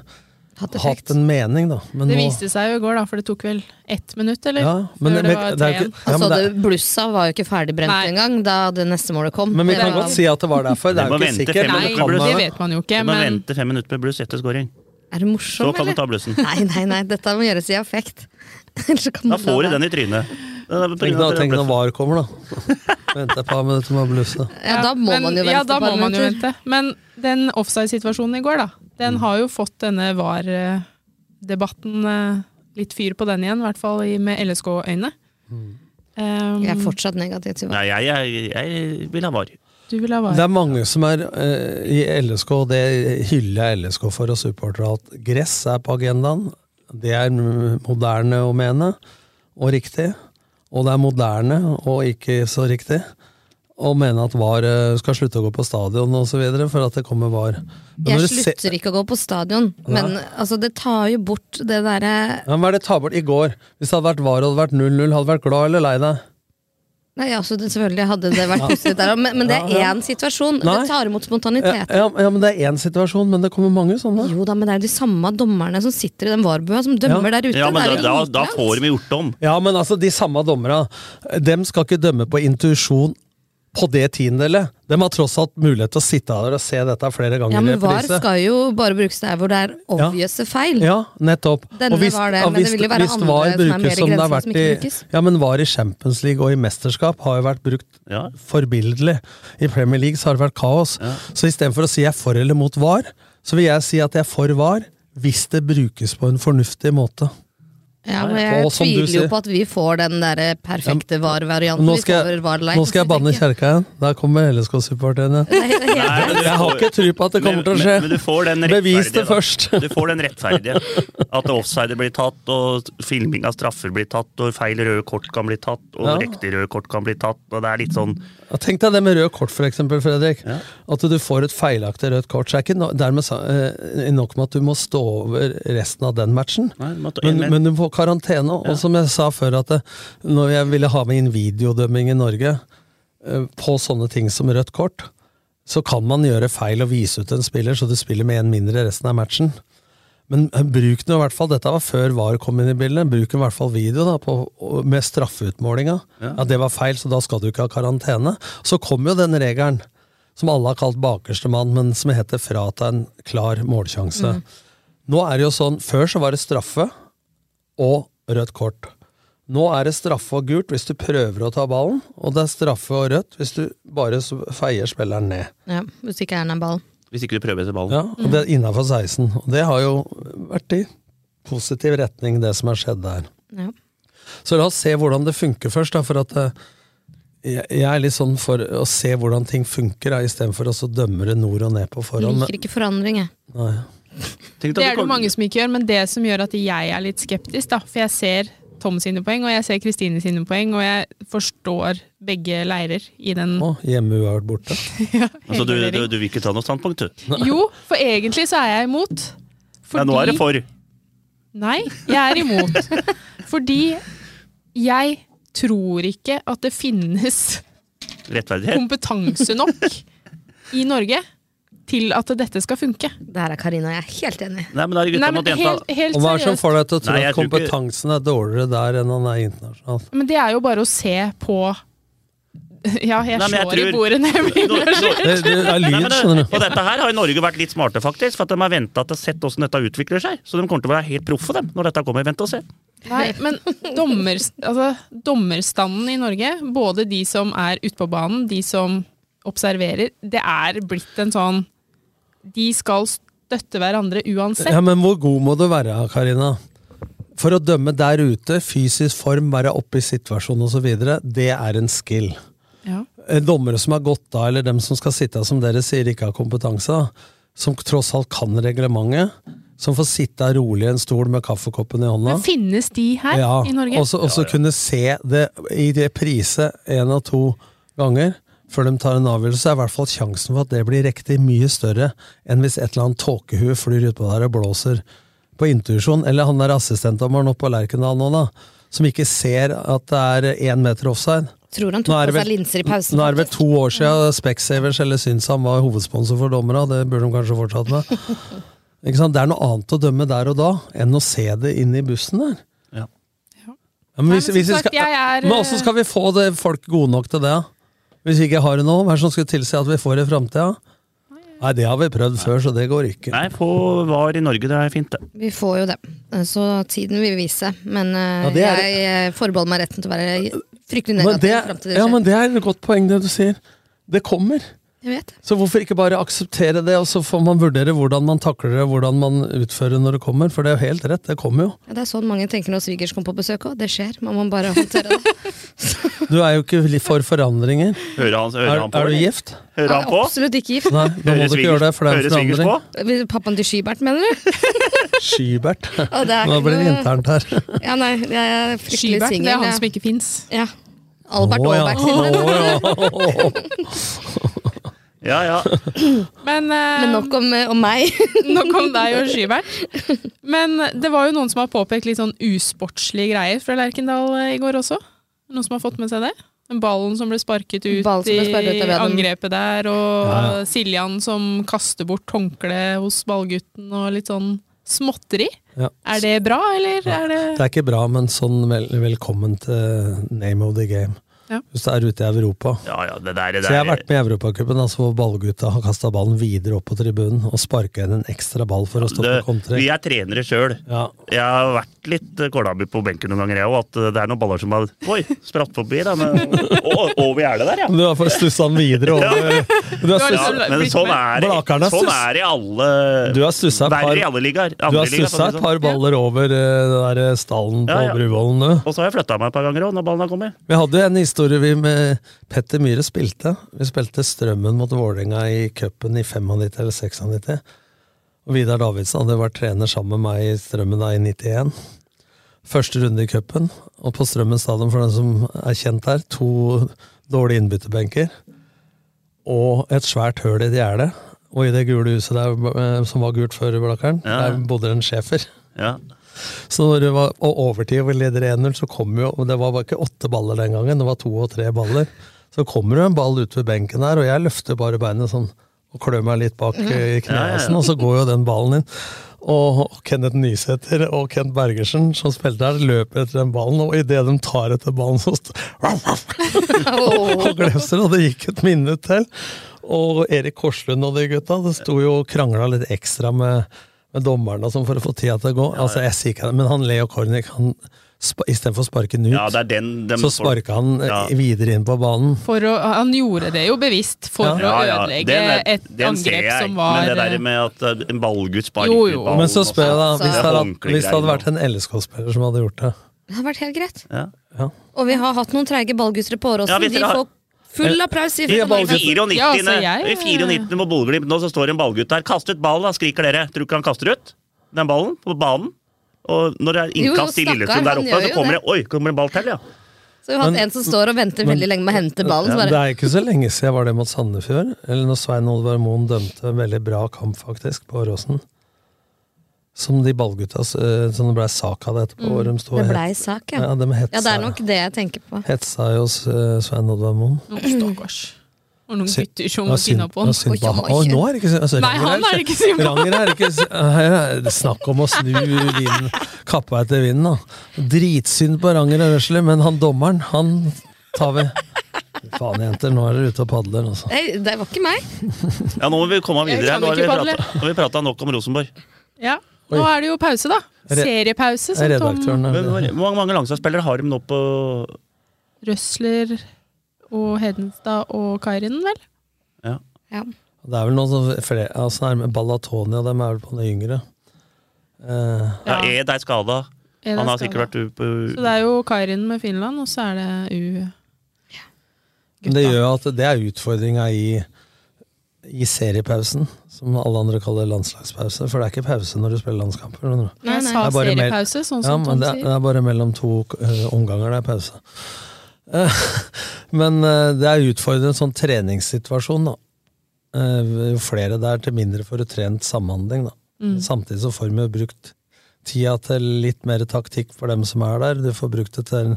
Speaker 6: Hatt
Speaker 7: hatt en mening, da. Men
Speaker 5: det
Speaker 7: nå,
Speaker 5: viste seg jo i går, da, for det tok vel ett minutt, eller?
Speaker 7: Ja, men
Speaker 5: Før
Speaker 7: det-
Speaker 5: det var
Speaker 7: det er
Speaker 5: 3-1.
Speaker 7: ja,
Speaker 6: Altså,
Speaker 7: det-
Speaker 6: det, blussa var jo ikke ferdigbrent engang da det neste målet kom.
Speaker 7: men vi kan godt si at det var derfor. Det er jo ikke sikkert.
Speaker 8: Nei,
Speaker 7: være.
Speaker 5: Det vet man jo ikke,
Speaker 8: Du må
Speaker 5: men
Speaker 8: vente fem minutter med bluss etter scoring.
Speaker 6: Er du morsom,
Speaker 8: Så kan du ta blussen.
Speaker 6: Nei, nei, nei, dette må gjøres i affekt. [laughs]
Speaker 8: Da får du den i trynet.
Speaker 7: Tenk når, tenk når VAR kommer, da. [laughs] Vente et par minutter med å blusse.
Speaker 6: Ja, da må
Speaker 5: men,
Speaker 6: man jo vente
Speaker 5: Ja, da må man jo vente. Men den offside-situasjonen i går, da,
Speaker 7: Mm.
Speaker 5: den har jo fått denne VAR-debatten eh, litt fyr på den igjen, i hvert fall med LSK-øyne.
Speaker 7: Mm.
Speaker 5: Um,
Speaker 6: Jeg er fortsatt negativ til
Speaker 8: Nei, jeg, jeg, jeg vil ha VAR.
Speaker 5: Du vil ha VAR.
Speaker 7: Det er mange som er uh, i LSK, og det hyller jeg LSK for og supportere, at gress er på agendaen. Det er moderne å mene, og riktig. Og det er moderne og ikke så riktig. og mene at VAR eh, skal slutte å gå på stadion videre, for at det kommer VAR. Men
Speaker 6: Jeg
Speaker 7: slutter ser-
Speaker 6: ikke å gå på stadion, men altså, det tar jo bort det derre
Speaker 7: Ja, hva er det tar bort i går? Hvis det hadde vært VAR og det hadde vært 0-0, hadde du vært glad eller lei deg?
Speaker 6: Nei, altså, det, selvfølgelig hadde det vært positivt der òg, men, men det er
Speaker 7: Ja, ja.
Speaker 6: én situasjon.
Speaker 7: Nei.
Speaker 6: Det tar imot
Speaker 7: Ja, ja, ja, men det er én situasjon, men det kommer mange sånne.
Speaker 6: Jo da, men det er jo de samme dommerne som sitter i den VAR-bua, som dømmer der ute.
Speaker 8: Ja, men da, da, da får de gjort om.
Speaker 7: Ja, men altså, de samme dommerne, dem skal ikke dømme på intuisjon på det tiendedelet. De har tross alt mulighet til å sitte der og se dette flere ganger
Speaker 6: Ja, men VAR skal jo bare brukes der hvor det er obvious feil.
Speaker 7: Ja, nettopp.
Speaker 6: Denne
Speaker 7: Og hvis,
Speaker 6: var det, men det
Speaker 7: hvis-
Speaker 6: vil jo være
Speaker 7: hvis
Speaker 6: andre
Speaker 7: VAR
Speaker 6: som er mer
Speaker 7: brukes som det har
Speaker 6: grenser
Speaker 7: vært
Speaker 6: som ikke
Speaker 7: i-
Speaker 6: brukes.
Speaker 7: Ja, men VAR i Champions League og i mesterskap har jo vært brukt forbilledlig. I Premier League så har det vært kaos. Så istedenfor å si jeg er for eller mot VAR, så vil jeg si at jeg er for VAR hvis det brukes på en fornuftig måte.
Speaker 6: Ja, men jeg
Speaker 7: Og som du
Speaker 6: tviler jo på at vi får den der perfekte VAR-varianten.
Speaker 7: Nå skal, jeg,
Speaker 6: VAR
Speaker 7: nå skal jeg banne kjerka igjen. Der kommer LSK-supporterne. [laughs] Jeg har ikke tro på at det kommer til å skje.
Speaker 8: Men, men du får den
Speaker 7: Bevis det først. [laughs]
Speaker 8: Du får den rettferdige. At offside blir tatt, og filming av straffer blir tatt, og feil røde kort kan bli tatt, og
Speaker 7: Ja.
Speaker 8: riktig røde kort kan bli tatt, og det er litt sånn
Speaker 7: Ja, Tenk deg det med rød kort, for eksempel, Fredrik. At du får et feilaktig rødt kort. Så er ikke no dermed eh, nok med at du må stå over resten av den matchen.
Speaker 8: Nei,
Speaker 7: men, men du får karantene. Og som jeg sa før, at det, når jeg ville ha med inn videodømming i Norge eh, på sånne ting som rødt kort, så kan man gjøre feil og vise ut en spiller, så du spiller med en mindre resten av matchen. Men eh, bruk nå i hvert fall, dette var før VAR kom inn i bildet, bruk i hvert fall video da, på, med straffeutmålinga.
Speaker 8: Ja.
Speaker 7: Ja. det var feil, så da skal du ikke ha karantene. Så kom jo den regelen, som alle har kalt bakerste mann, men som heter frata en klar målsjanse. Nå er det jo sånn, før så var det straffe og rødt kort. Nå er det straffe og gult hvis du prøver å ta ballen, og det er straffe og rødt hvis du bare feier spilleren ned.
Speaker 6: Ja, hvis ikke er den ballen.
Speaker 8: Hvis ikke du prøver etter ballen.
Speaker 7: Ja, og det er innafor 16. Og det har jo vært i positiv retning, det som har skjedd der.
Speaker 6: Ja.
Speaker 7: Så la oss se hvordan det funker først, da, for at eh, jeg, er litt sånn for å se hvordan ting funker, istedenfor å så dømme det nord og ned på forhånd.
Speaker 6: Liker ikke forandring, jeg.
Speaker 7: Nei.
Speaker 5: Det er det mange som ikke gjør, men det som gjør at jeg er litt skeptisk, da, for jeg ser Tom sine poeng, og jeg ser Kristine sine poeng, og jeg forstår begge leirer i den
Speaker 7: Å, hjemme vært borte. [laughs]
Speaker 8: Altså, du, du, du vil ikke ta noe standpunkt, du?
Speaker 5: Jo, for egentlig så er jeg imot.
Speaker 8: Ja, nå er det for.
Speaker 5: Nei, jeg er imot. Fordi jeg tror ikke at det finnes kompetanse nok i Norge til at dette skal funke.
Speaker 6: Der er Karina og jeg er helt enig.
Speaker 8: Nei, men er
Speaker 5: Nei, men
Speaker 8: mot jenta.
Speaker 5: helt, helt
Speaker 7: Og hva er det som får deg til å tro
Speaker 8: Nei,
Speaker 7: at kompetansen er dårligere der enn han er internasjonalt?
Speaker 5: Men det er jo bare å se på Ja, jeg
Speaker 8: Nei, slår jeg
Speaker 5: tror... i bordet når jeg blir engasjert.
Speaker 7: Det, det er lyd, skjønner du.
Speaker 8: Og dette her har jo Norge vært litt smarte, faktisk. For at de har venta til å sett hvordan dette utvikler seg. Så de kommer til å være helt proffe dem når dette kommer. Vent og se.
Speaker 5: Nei, men dommer, altså, dommerstanden i Norge, både de som er ute på banen, de som observerer, det er blitt en sånn De skal støtte hverandre uansett.
Speaker 7: Ja, men hvor god må du være, Karina? For å dømme der ute, fysisk form, være oppe i situasjonen osv., det er en skill.
Speaker 5: Ja.
Speaker 7: Eh, Dommere som har gått av, eller dem som skal sitte, som dere sier, ikke har kompetanse, som tross alt kan reglementet, som får sitte rolig i en stol med kaffekoppen i hånda.
Speaker 5: Men finnes de her
Speaker 7: ja,
Speaker 5: i Norge?
Speaker 7: Og så kunne se det i det priset én og to ganger før de tar en avgjørelse, er i hvert fall sjansen for at det blir riktig mye større enn hvis et eller annet tåkehue flyr utpå der og blåser på intuisjon. Eller han der assistentdommeren oppe på Lerkendal nå, da, som ikke ser at det er én meter offside.
Speaker 6: Tror han tok
Speaker 7: det
Speaker 6: på
Speaker 7: vel-
Speaker 6: seg linser i pausen.
Speaker 7: Nå er det vel to år siden Specsavers eller Synsam var hovedsponsor for dommerne, det burde de kanskje fortsatt med. [laughs] Ikke sant? Det er noe annet å dømme der og da, enn å se det inn i bussen der.
Speaker 8: Ja.
Speaker 7: Ja, men hvis,
Speaker 5: men
Speaker 7: hvis skal, men åssen skal vi få det folk gode nok til det? Hvis vi ikke har det nå, hva er det som skulle tilsi at vi får det i framtida? Nei, det har vi prøvd før, så det går ikke.
Speaker 8: Nei, få VAR i Norge, det er fint, det.
Speaker 6: Vi får jo det. Så tiden vil vise. Men eh,
Speaker 7: Ja, det er-
Speaker 6: jeg eh, forbeholder meg retten til å være fryktelig negativ fram til det
Speaker 7: ja, men det er et godt poeng, det du sier. Det kommer.
Speaker 6: Jeg vet.
Speaker 7: Så hvorfor ikke bare akseptere det, og så får man vurdere hvordan man takler det, hvordan man utfører når det kommer? For det er jo helt rett, det kommer jo.
Speaker 6: Ja, det er sånn mange tenker når svigers kommer på besøk òg. Det skjer. Man må bare håndtere det. [laughs]
Speaker 7: Du er jo ikke for forandringer.
Speaker 8: Hører han, hører
Speaker 7: Er,
Speaker 8: han på?
Speaker 7: er du gift?
Speaker 8: Hører han på?
Speaker 6: Absolutt ikke gift.
Speaker 7: Nei, da må
Speaker 8: Hører
Speaker 7: du ikke gjøre det, for det er en forandring.
Speaker 8: på?
Speaker 6: Pappaen til Skybert, mener du? [laughs]
Speaker 7: Skybert.
Speaker 6: Er
Speaker 7: Nå blir det internt her. [laughs]
Speaker 6: Ja, nei, jeg er fryktelig
Speaker 5: Skybert, det er han som ikke fins.
Speaker 6: Ja. Albert
Speaker 7: Å, ja.
Speaker 6: Aaberg.
Speaker 8: Ja, ja. [clears throat]
Speaker 5: Men, eh,
Speaker 6: Men nok om, om meg. [laughs]
Speaker 5: nok om deg og [laughs] Skybert. Men det var jo noen som har påpekt litt sånn usportslige greier fra Lerkendal eh, i går også. Noen som har fått med seg det? Den ballen som ble sparket ut
Speaker 6: som ble sparket ut,
Speaker 5: i angrepet der, og
Speaker 7: Ja, ja.
Speaker 5: Siljan som kaster bort håndkleet hos ballgutten, og litt sånn småtteri.
Speaker 7: Ja.
Speaker 5: Er det bra, eller er det
Speaker 7: Det er ikke bra, men sånn vel, velkommen til name of the game.
Speaker 5: Ja.
Speaker 7: Hvis du er ute i Europa.
Speaker 8: ja, ja det der, det
Speaker 7: Så jeg har vært med i Europacupen, altså, hvor ballgutta har kasta ballen videre opp på tribunen og sparka inn en ekstra ball for å stoppe
Speaker 8: det,
Speaker 7: kontring.
Speaker 8: Vi er trenere sjøl.
Speaker 7: Ja.
Speaker 8: Jeg har vært litt eh, kålrabi på benken noen ganger, jeg òg. At eh, det er noen baller som har Oi, spratt forbi. Da, men, og, over gjerdet der, ja.
Speaker 7: Du har fått stussa den videre over [laughs] Du har stussa,
Speaker 5: liksom-
Speaker 8: Men sånn er, det- sånn
Speaker 7: stuss.
Speaker 8: er det i alle
Speaker 7: du har stussa et par,
Speaker 8: ligaer.
Speaker 7: du har stussa
Speaker 8: for å si
Speaker 7: et par
Speaker 8: sånn.
Speaker 7: baller over eh, den der stallen på
Speaker 8: Ja, ja.
Speaker 7: Bruvollen, du.
Speaker 8: Og så har jeg flytta meg et par ganger òg, når ballen har kommet.
Speaker 7: Vi hadde en historie vi med Petter Myhre spilte. Vi spilte Strømmen mot Vålerenga i cupen i 95 eller 96. Og Vidar Davidsen hadde vært trener sammen med meg i Strømmen da i 91. Første runde i cupen, og på Strømmen stadion, for den som er kjent her, to dårlige innbytterbenker og et svært høl i et gjerde. Og i det gule huset der, eh, som var gult før, Blakkeren,
Speaker 8: Ja.
Speaker 7: der bodde en schæfer.
Speaker 8: Ja.
Speaker 7: Så når det var og overtid og vi leder 1-0, så kom jo Det var bare ikke åtte baller den gangen, det var to og tre baller. Så kommer det en ball ut ved benken der, og jeg løfter bare beinet sånn og klør meg litt bak eh, i knehasen, og så går jo den ballen inn. Og Kenneth Nysæter og Kent Bergersen, som spilte der, løper etter den ballen, og idet de tar etter ballen, så [laughs] og glefser, og det gikk et minutt til. Og Erik Korslund og de gutta, det sto jo og krangla litt ekstra med, med dommerne og sånn for å få tida til å gå. Altså, jeg sier ikke det, Men han Leo Kornik, han istedenfor å sparke den ut,
Speaker 8: ja, det er den de
Speaker 7: så sparka han eh,
Speaker 8: Ja.
Speaker 7: videre inn på banen.
Speaker 5: For å, han gjorde det jo bevisst for
Speaker 7: Ja.
Speaker 5: å
Speaker 8: Ja, ja,
Speaker 5: ødelegge
Speaker 8: den er-
Speaker 5: et
Speaker 8: den
Speaker 5: angrep
Speaker 8: jeg,
Speaker 5: som var
Speaker 8: Men det der med at eh, en ballgutt sparker
Speaker 5: Jo, jo.
Speaker 8: ballen
Speaker 7: Men så spør jeg da,
Speaker 8: sånn,
Speaker 7: hvis det hadde, hvis det hadde vært en LSK-spiller som hadde gjort det
Speaker 6: Det hadde vært helt greit.
Speaker 8: Ja.
Speaker 7: ja.
Speaker 6: Og vi har hatt noen treige ballgutter på Åråsen.
Speaker 8: Ja,
Speaker 6: de får full applaus. i
Speaker 7: I
Speaker 8: 94.
Speaker 5: Ja, altså, jeg-
Speaker 8: I 94. mot Bodø-Glimt nå så står en ballgutt der. Kast ut ballen, da, skriker dere. Tror du ikke han kaster ut den ballen på banen? Og når det er innkast
Speaker 6: i
Speaker 8: Lillestrøm der oppe, så kommer
Speaker 6: det.
Speaker 8: det Oi, kommer det en ball til, ja.
Speaker 6: Så vi har hatt
Speaker 7: Men-
Speaker 6: en som står og venter veldig lenge med å hente ballen.
Speaker 7: Ja,
Speaker 6: Så
Speaker 7: det er ikke så lenge siden jeg var det mot Sandefjord. Eller når Svein Olvar Moen dømte en veldig bra kamp, faktisk, på Åråsen. Som de ballgutta eh, som det blei sak av det etterpå. Mm. de
Speaker 6: det blei sak, ja.
Speaker 7: Ja, de hetsa,
Speaker 6: Ja, det er nok det jeg tenker på.
Speaker 7: hetsa jo eh, Svein Oddvar Moen.
Speaker 5: Stakkars. Og noen gutter som var sinna på han.
Speaker 7: synd på
Speaker 6: Oi,
Speaker 7: Å, nå er det ikke altså,
Speaker 5: Nei, han er ikke synd på.
Speaker 7: Ranger er ikke her [laughs] er snakk om å snu vinden, kappa etter vinden, da. Dritsynd på Ranger og Røsler, men han dommeren, han tar vi. Faen, jenter, nå er dere ute og padler, altså.
Speaker 6: Nei, det var ikke meg.
Speaker 8: Ja, nå må vi komme videre. nå har vi prata nok om Rosenborg.
Speaker 5: Ja. Nå er det jo pause, da.
Speaker 7: Er
Speaker 5: Seriepause.
Speaker 7: Er
Speaker 5: Som
Speaker 7: redaktøren
Speaker 5: Tom
Speaker 8: Hvor mange, mange landslagsspillere har de nå på
Speaker 5: Røsler og Hedenstad og Kairinen, vel?
Speaker 8: ja.
Speaker 6: Ja.
Speaker 7: Det er vel noen som flere, altså nærme Ballatoni dem er vel på det yngre. Uh,
Speaker 8: ja, Ed er skada. Han har
Speaker 5: skadet?
Speaker 8: sikkert vært på
Speaker 5: Så det er jo Kairinen med Finland, og så er det U...
Speaker 7: men det gjør at det er utfordringa i, i seriepausen, som alle andre kaller landslagspause. For det er ikke pause når du spiller landskamper.
Speaker 5: Nei,
Speaker 6: nei.
Speaker 5: sa
Speaker 7: Det er bare
Speaker 5: seriepause, sånn
Speaker 7: Ja, men det, er-
Speaker 5: sier.
Speaker 7: det er bare mellom to uh, omganger det er pause. Uh, [laughs] men uh, det er utfordrende sånn treningssituasjon, da. Eh, jo flere det er, til mindre får du trent samhandling, da.
Speaker 5: Mm.
Speaker 7: Samtidig så får vi brukt tida til litt mer taktikk for dem som er der. Du får brukt det til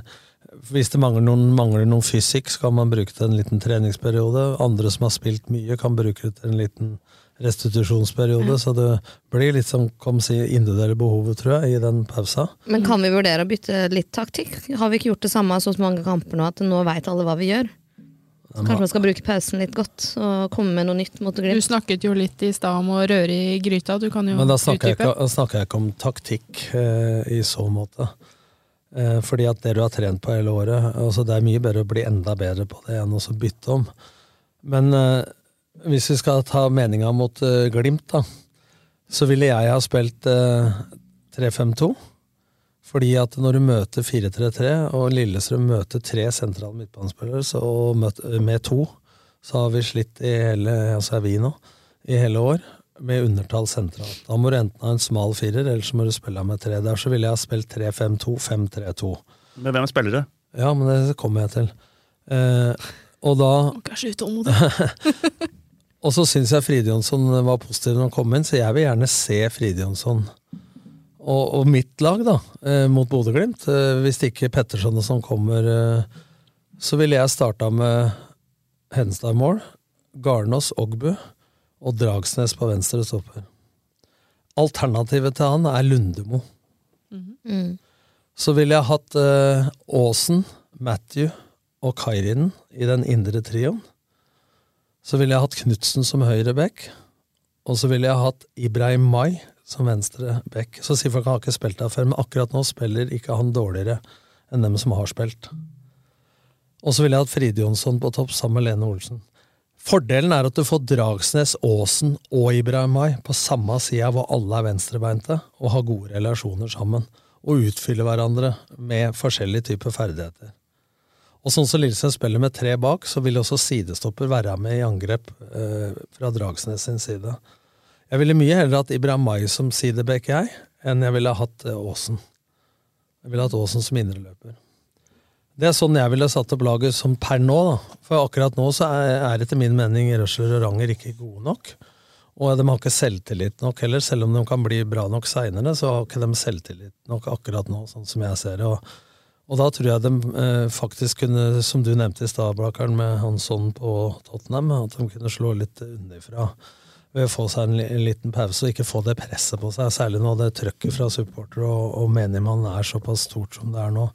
Speaker 7: Hvis det mangler noen, mangler noen fysikk, så kan man bruke det til en liten treningsperiode. Andre som har spilt mye, kan bruke det til en liten restitusjonsperiode. Så det blir litt som kom si, individuelle behovet, tror jeg, i den pausa.
Speaker 6: Men kan vi vurdere å bytte litt taktikk? Har vi ikke gjort det samme så mange kamper nå at nå veit alle hva vi gjør? Så kanskje man skal bruke pausen litt godt og komme med noe nytt mot
Speaker 5: Du snakket jo litt i stad om å røre i gryta. Du kan jo
Speaker 7: Men da snakker jeg
Speaker 5: utdype.
Speaker 7: ikke, da snakker jeg ikke om taktikk eh, i så måte. Eh, fordi at det du har trent på hele året altså Det er mye bedre å bli enda bedre på det enn å bytte om. Men eh, hvis vi skal ta meninga mot eh, Glimt, da, så ville jeg ha spilt eh, 3-5-2. Fordi at når du møter 4-3-3, og Lillestrøm møter tre sentrale midtbanespillere, og med to, så har vi slitt i hele altså er vi nå, i hele år med undertall sentralt. Da må du enten ha en smal firer, eller så må du spille med tre. Der så ville jeg ha spilt 3-5-2, 5-3-2.
Speaker 8: Med hvem spiller du?
Speaker 7: Ja, men det kommer jeg til. Eh, og da
Speaker 5: så utålmodig. [laughs]
Speaker 7: Og så syns jeg Fride Jonsson var positiv når han kom inn, så jeg vil gjerne se Fride Jonsson. Og, og mitt lag, da, eh, mot Bodø-Glimt, eh, hvis ikke Petterson og sånn kommer, eh, så ville jeg starta med Henstad i mål, Garnås, Ogbu og Dragsnes på venstre stopper. Alternativet til han er Lundemo.
Speaker 6: Mm.
Speaker 7: Så ville jeg hatt eh, Aasen, Matthew og Kairinen i den indre trioen. Så ville jeg hatt Knutsen som høyre back. Og så ville jeg hatt Ibrahim Mai som venstre back. Så sier folk han har ikke spilt der før, men akkurat nå spiller ikke han dårligere enn dem som har spilt. Og så ville jeg hatt Fride Jonsson på topp sammen med Lene Olsen. Fordelen er at du får Dragsnes, Aasen og Ibrahim Mai på samme sida hvor alle er venstrebeinte og har gode relasjoner sammen. Og utfyller hverandre med forskjellige typer ferdigheter. Og sånn som Lillestrøm spiller med tre bak, så vil også sidestopper være med i angrep eh, fra Dragsnes sin side. Jeg ville mye heller hatt Ibrahim Mai som sidebekk, jeg, enn jeg ville hatt eh, Aasen. Jeg ville hatt Aasen som indreløper. Det er sånn jeg ville satt opp laget som per nå. da. For akkurat nå så er, er etter min mening Røsler og Ranger ikke gode nok. Og de har ikke selvtillit nok heller, selv om de kan bli bra nok seinere. Så har ikke de selvtillit nok akkurat nå, sånn som jeg ser det. Og, og da tror jeg de eh, faktisk kunne, som du nevnte i stad, Blakkaren, med Hansson på Tottenham, at de kunne slå litt underfra ved å få seg en, en liten pause og ikke få det presset på seg. Særlig nå det trøkket fra supportere og, og menigmann er såpass stort som det er nå.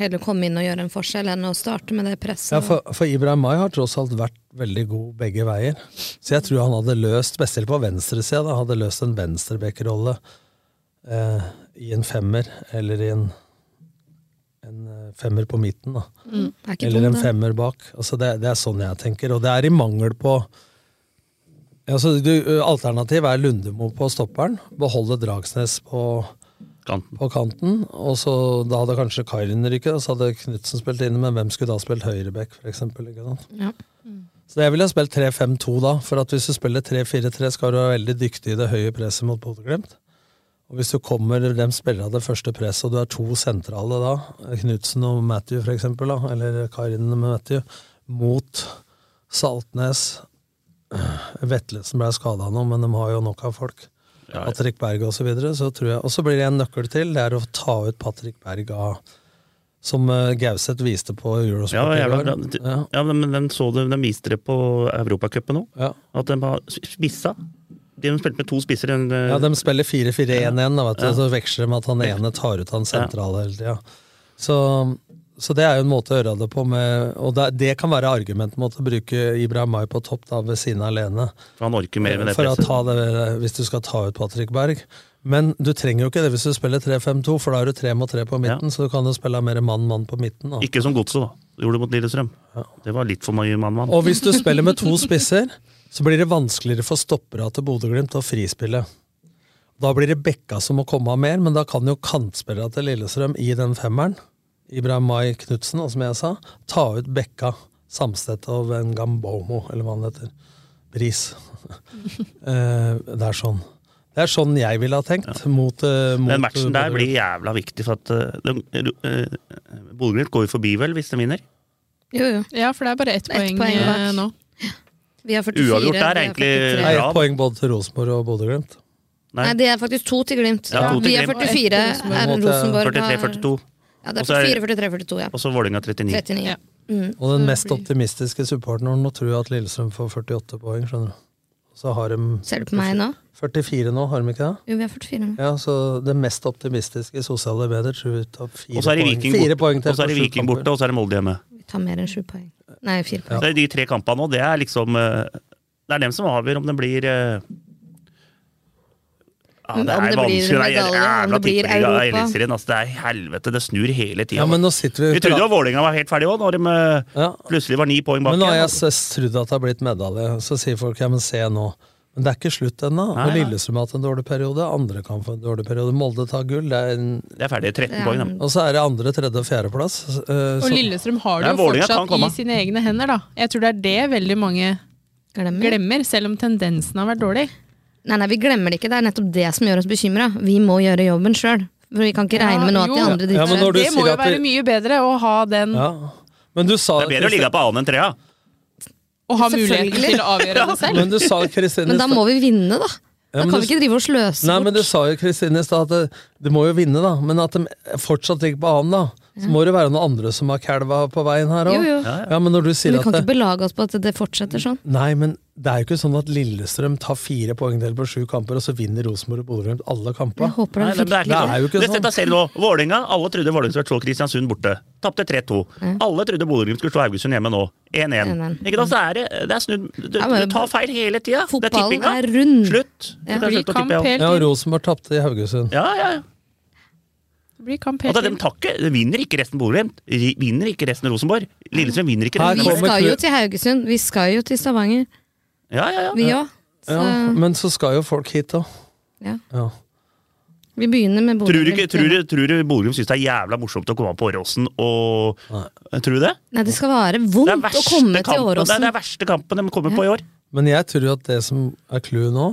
Speaker 6: Heller komme inn og gjøre en forskjell enn å starte med det presset.
Speaker 7: Ja, for, for Ibrahim Mai har tross alt vært veldig god begge veier. Så jeg tror han hadde løst, spesielt på venstresida, da, hadde løst en venstrebekkerolle eh, i en femmer, eller i en, en eh, femmer på midten. da.
Speaker 6: Mm, er
Speaker 7: Eller en femmer bak. Altså det, det er sånn jeg tenker. Og det er i mangel på altså Alternativet Alternativ er Lundemo på stopperen, beholde Dragsnes på
Speaker 8: Kanten.
Speaker 7: på kanten, og så da hadde kanskje Karin ryket, og så hadde Knutsen spilt inne, men hvem skulle da spilt høyreback, for eksempel?
Speaker 6: Mm.
Speaker 7: Så jeg ville ha spilt 3-5-2 da, for at hvis du spiller 3-4-3, skal du være veldig dyktig i det høye presset mot Bodø-Glimt. Og hvis du kommer, dem spiller av det første presset, og du er to sentrale da, Knutsen og Matthew for eksempel, da, eller Karin med Matthew, mot Saltnes Vetlesen ble skada nå, men de har jo nok av folk. Patrick Berg og så videre, så tror jeg Og så blir det en nøkkel til, det er å ta ut Patrick Berg av Som eh, Gauseth viste på Eurosport.
Speaker 8: Ja, jævla
Speaker 7: går. Ja.
Speaker 8: Ja, men den, så det, den viste det på Europacupen òg. At den var spissa. De spilte med to spisser. En, eh,
Speaker 7: Ja, de spiller 4-4-1-1, da,
Speaker 8: Ja.
Speaker 7: så veksler de med at han ene tar ut han sentrale hele tida. Så, så det er jo en måte å gjøre det på, med, og det, det kan være argumentet mot å bruke Ibrahim Mai på topp da, ved siden av alene.
Speaker 8: For han orker mer med det
Speaker 7: For å
Speaker 8: presset.
Speaker 7: ta det, hvis du skal ta ut Patrick Berg. Men du trenger jo ikke det hvis du spiller 3-5-2, for da har du tre mot tre på midten, så du kan jo spille mer mann-mann på midten. Da.
Speaker 8: Ikke som Godset, da. Gjorde det mot Lillestrøm. Det var litt for mye mann-mann.
Speaker 7: Og hvis du spiller med to spisser, så blir det vanskeligere for stoppera til Bodø-Glimt å frispille. Da blir det Bekka som må komme av mer, men da kan jo kantspillere til Lillestrøm i den femmeren, Ibrahim Mai Knutsen, som jeg sa, ta ut Bekka, Samstedt og Vengambomo, eller hva han heter. Bris. Eh, det er sånn. Det er sånn jeg ville ha tenkt. Mot, uh, mot
Speaker 8: Den matchen der blir jævla viktig, for at uh, uh, Bodø-Glimt går jo forbi, vel, hvis de vinner.
Speaker 6: Jo, jo.
Speaker 5: Ja, for det er bare ett poeng,
Speaker 6: poeng
Speaker 5: eh, nå.
Speaker 6: Vi har 44.
Speaker 8: Uavgjort der er egentlig
Speaker 7: Det er
Speaker 8: bra.
Speaker 7: ett poeng både til Rosenborg og Bodø-Glimt.
Speaker 6: Nei, det er faktisk to til Glimt.
Speaker 8: Ja, to til
Speaker 6: vi er 44. Er Rosenborg
Speaker 8: 43-42.
Speaker 6: Ja, det er
Speaker 8: er-
Speaker 6: 44-43-42, ja.
Speaker 8: Og så Vålerenga 39.
Speaker 6: 39. Ja. Mm.
Speaker 7: Og den mest optimistiske supporteren nå tror jeg at Lillestrøm får 48 poeng. skjønner du. Så har de
Speaker 6: Ser du på meg nå?
Speaker 7: 44 nå, har de ikke det?
Speaker 6: Jo, vi er 44 nå.
Speaker 7: Ja, så det mest optimistiske sosiale medier tror vi tar fire
Speaker 8: så
Speaker 7: poeng.
Speaker 8: Viking
Speaker 7: Fire poeng til
Speaker 8: og så er det Viking borte, og så er det Molde hjemme.
Speaker 6: Vi tar mer enn sju poeng. Nei, fire
Speaker 8: Så
Speaker 6: poeng.
Speaker 8: er det de tre kampene nå, det er liksom eh, Det er dem som avgjør om det blir eh, ja, det er vanskelig. Det er jævla tippeliga i. Eliteserien. Altså, det er helvete, det snur hele tida.
Speaker 7: Ja, vi
Speaker 8: vi trodde jo Vålerenga var helt ferdig òg, når de ja. plutselig var ni poeng bak.
Speaker 7: Men nå har jeg trodd at det har blitt medalje. Så sier folk ja, men se nå. Men det er ikke slutt ennå. Lillestrøm har hatt en dårlig periode, andre kan få en dårlig periode. Molde tar gull. Det er, en,
Speaker 8: Det er ferdig. 13 poeng, da.
Speaker 7: Og så er det andre, tredje og fjerdeplass. Uh,
Speaker 5: Og Lillestrøm har det jo fortsatt i sine egne hender, da. Jeg tror det er det veldig mange glemmer, selv om tendensen har vært dårlig.
Speaker 6: Nei, nei, vi glemmer det ikke. Det er nettopp det som gjør oss bekymra. Vi må gjøre jobben sjøl. For vi kan ikke regne med noe at de
Speaker 5: andre
Speaker 6: andre
Speaker 7: Ja,
Speaker 5: Det må jo være mye bedre å ha den
Speaker 7: Ja. Men du sa
Speaker 8: Det er bedre å ligge på annen enn trea.
Speaker 5: Og ha muligheten til å avgjøre det selv.
Speaker 7: Men du sa
Speaker 6: Men da må vi vinne, da.
Speaker 7: Ja,
Speaker 6: Da kan
Speaker 7: du-
Speaker 6: vi ikke drive og sløse
Speaker 7: Nei, men du sa jo Kristine i stad at det, du må jo vinne, da. Men at de fortsatt ligger på annen, da. Så må det være noen andre som har kalva på veien her òg. Ja, men når du sier
Speaker 6: Men vi kan
Speaker 7: at
Speaker 6: ikke
Speaker 7: det,
Speaker 6: belage oss på at det fortsetter sånn.
Speaker 7: Nei, men det er jo ikke sånn at Lillestrøm tar fire poeng til på sju kamper, og så vinner Rosenborg og Bodø-Glimt alle kamper.
Speaker 6: Jeg håper
Speaker 8: Nei,
Speaker 6: det
Speaker 8: men det er
Speaker 7: Det er jo ikke
Speaker 8: sånn.
Speaker 7: sånn.
Speaker 8: setter selv nå. Vålinga, alle trodde Vålerenga skulle slå Kristiansund borte. Tapte 3-2. Alle trodde Bodø-Glimt skulle slå Haugesund hjemme nå. 1-1.
Speaker 6: 1-1.
Speaker 8: Ikke da, så er det, det er snudd. Du,
Speaker 6: Ja, men
Speaker 8: du tar feil hele tida. Det er tippinga.
Speaker 6: er rund.
Speaker 8: Slutt.
Speaker 6: Ja.
Speaker 8: Du å tippe, ja.
Speaker 7: Rosenborg tapte i Haugesund.
Speaker 8: Ja, ja, ja.
Speaker 5: Det blir kamp
Speaker 8: Altså, de
Speaker 5: inn.
Speaker 8: de vinner ikke resten Bodø-Glimt. Vinner ikke resten Rosenborg. Lillestrøm vinner ikke
Speaker 7: Her
Speaker 6: Vi skal jo til Haugesund. Vi skal jo til Stavanger.
Speaker 8: Ja, ja, ja.
Speaker 6: Vi òg.
Speaker 7: Ja, men så skal jo folk hit da.
Speaker 6: Ja.
Speaker 7: Ja.
Speaker 6: Vi begynner med
Speaker 8: Tror du,
Speaker 6: Bodø-Glimt.
Speaker 8: tror, du, tror du Bodø-Glimt syns det er jævla morsomt å komme på Åråsen og Tror du det?
Speaker 6: Nei, det skal være vondt å komme til
Speaker 8: kampen, det er
Speaker 6: Åråsen.
Speaker 8: det er verste kampen de kommer på i år.
Speaker 7: Men jeg tror at det som er clouet nå,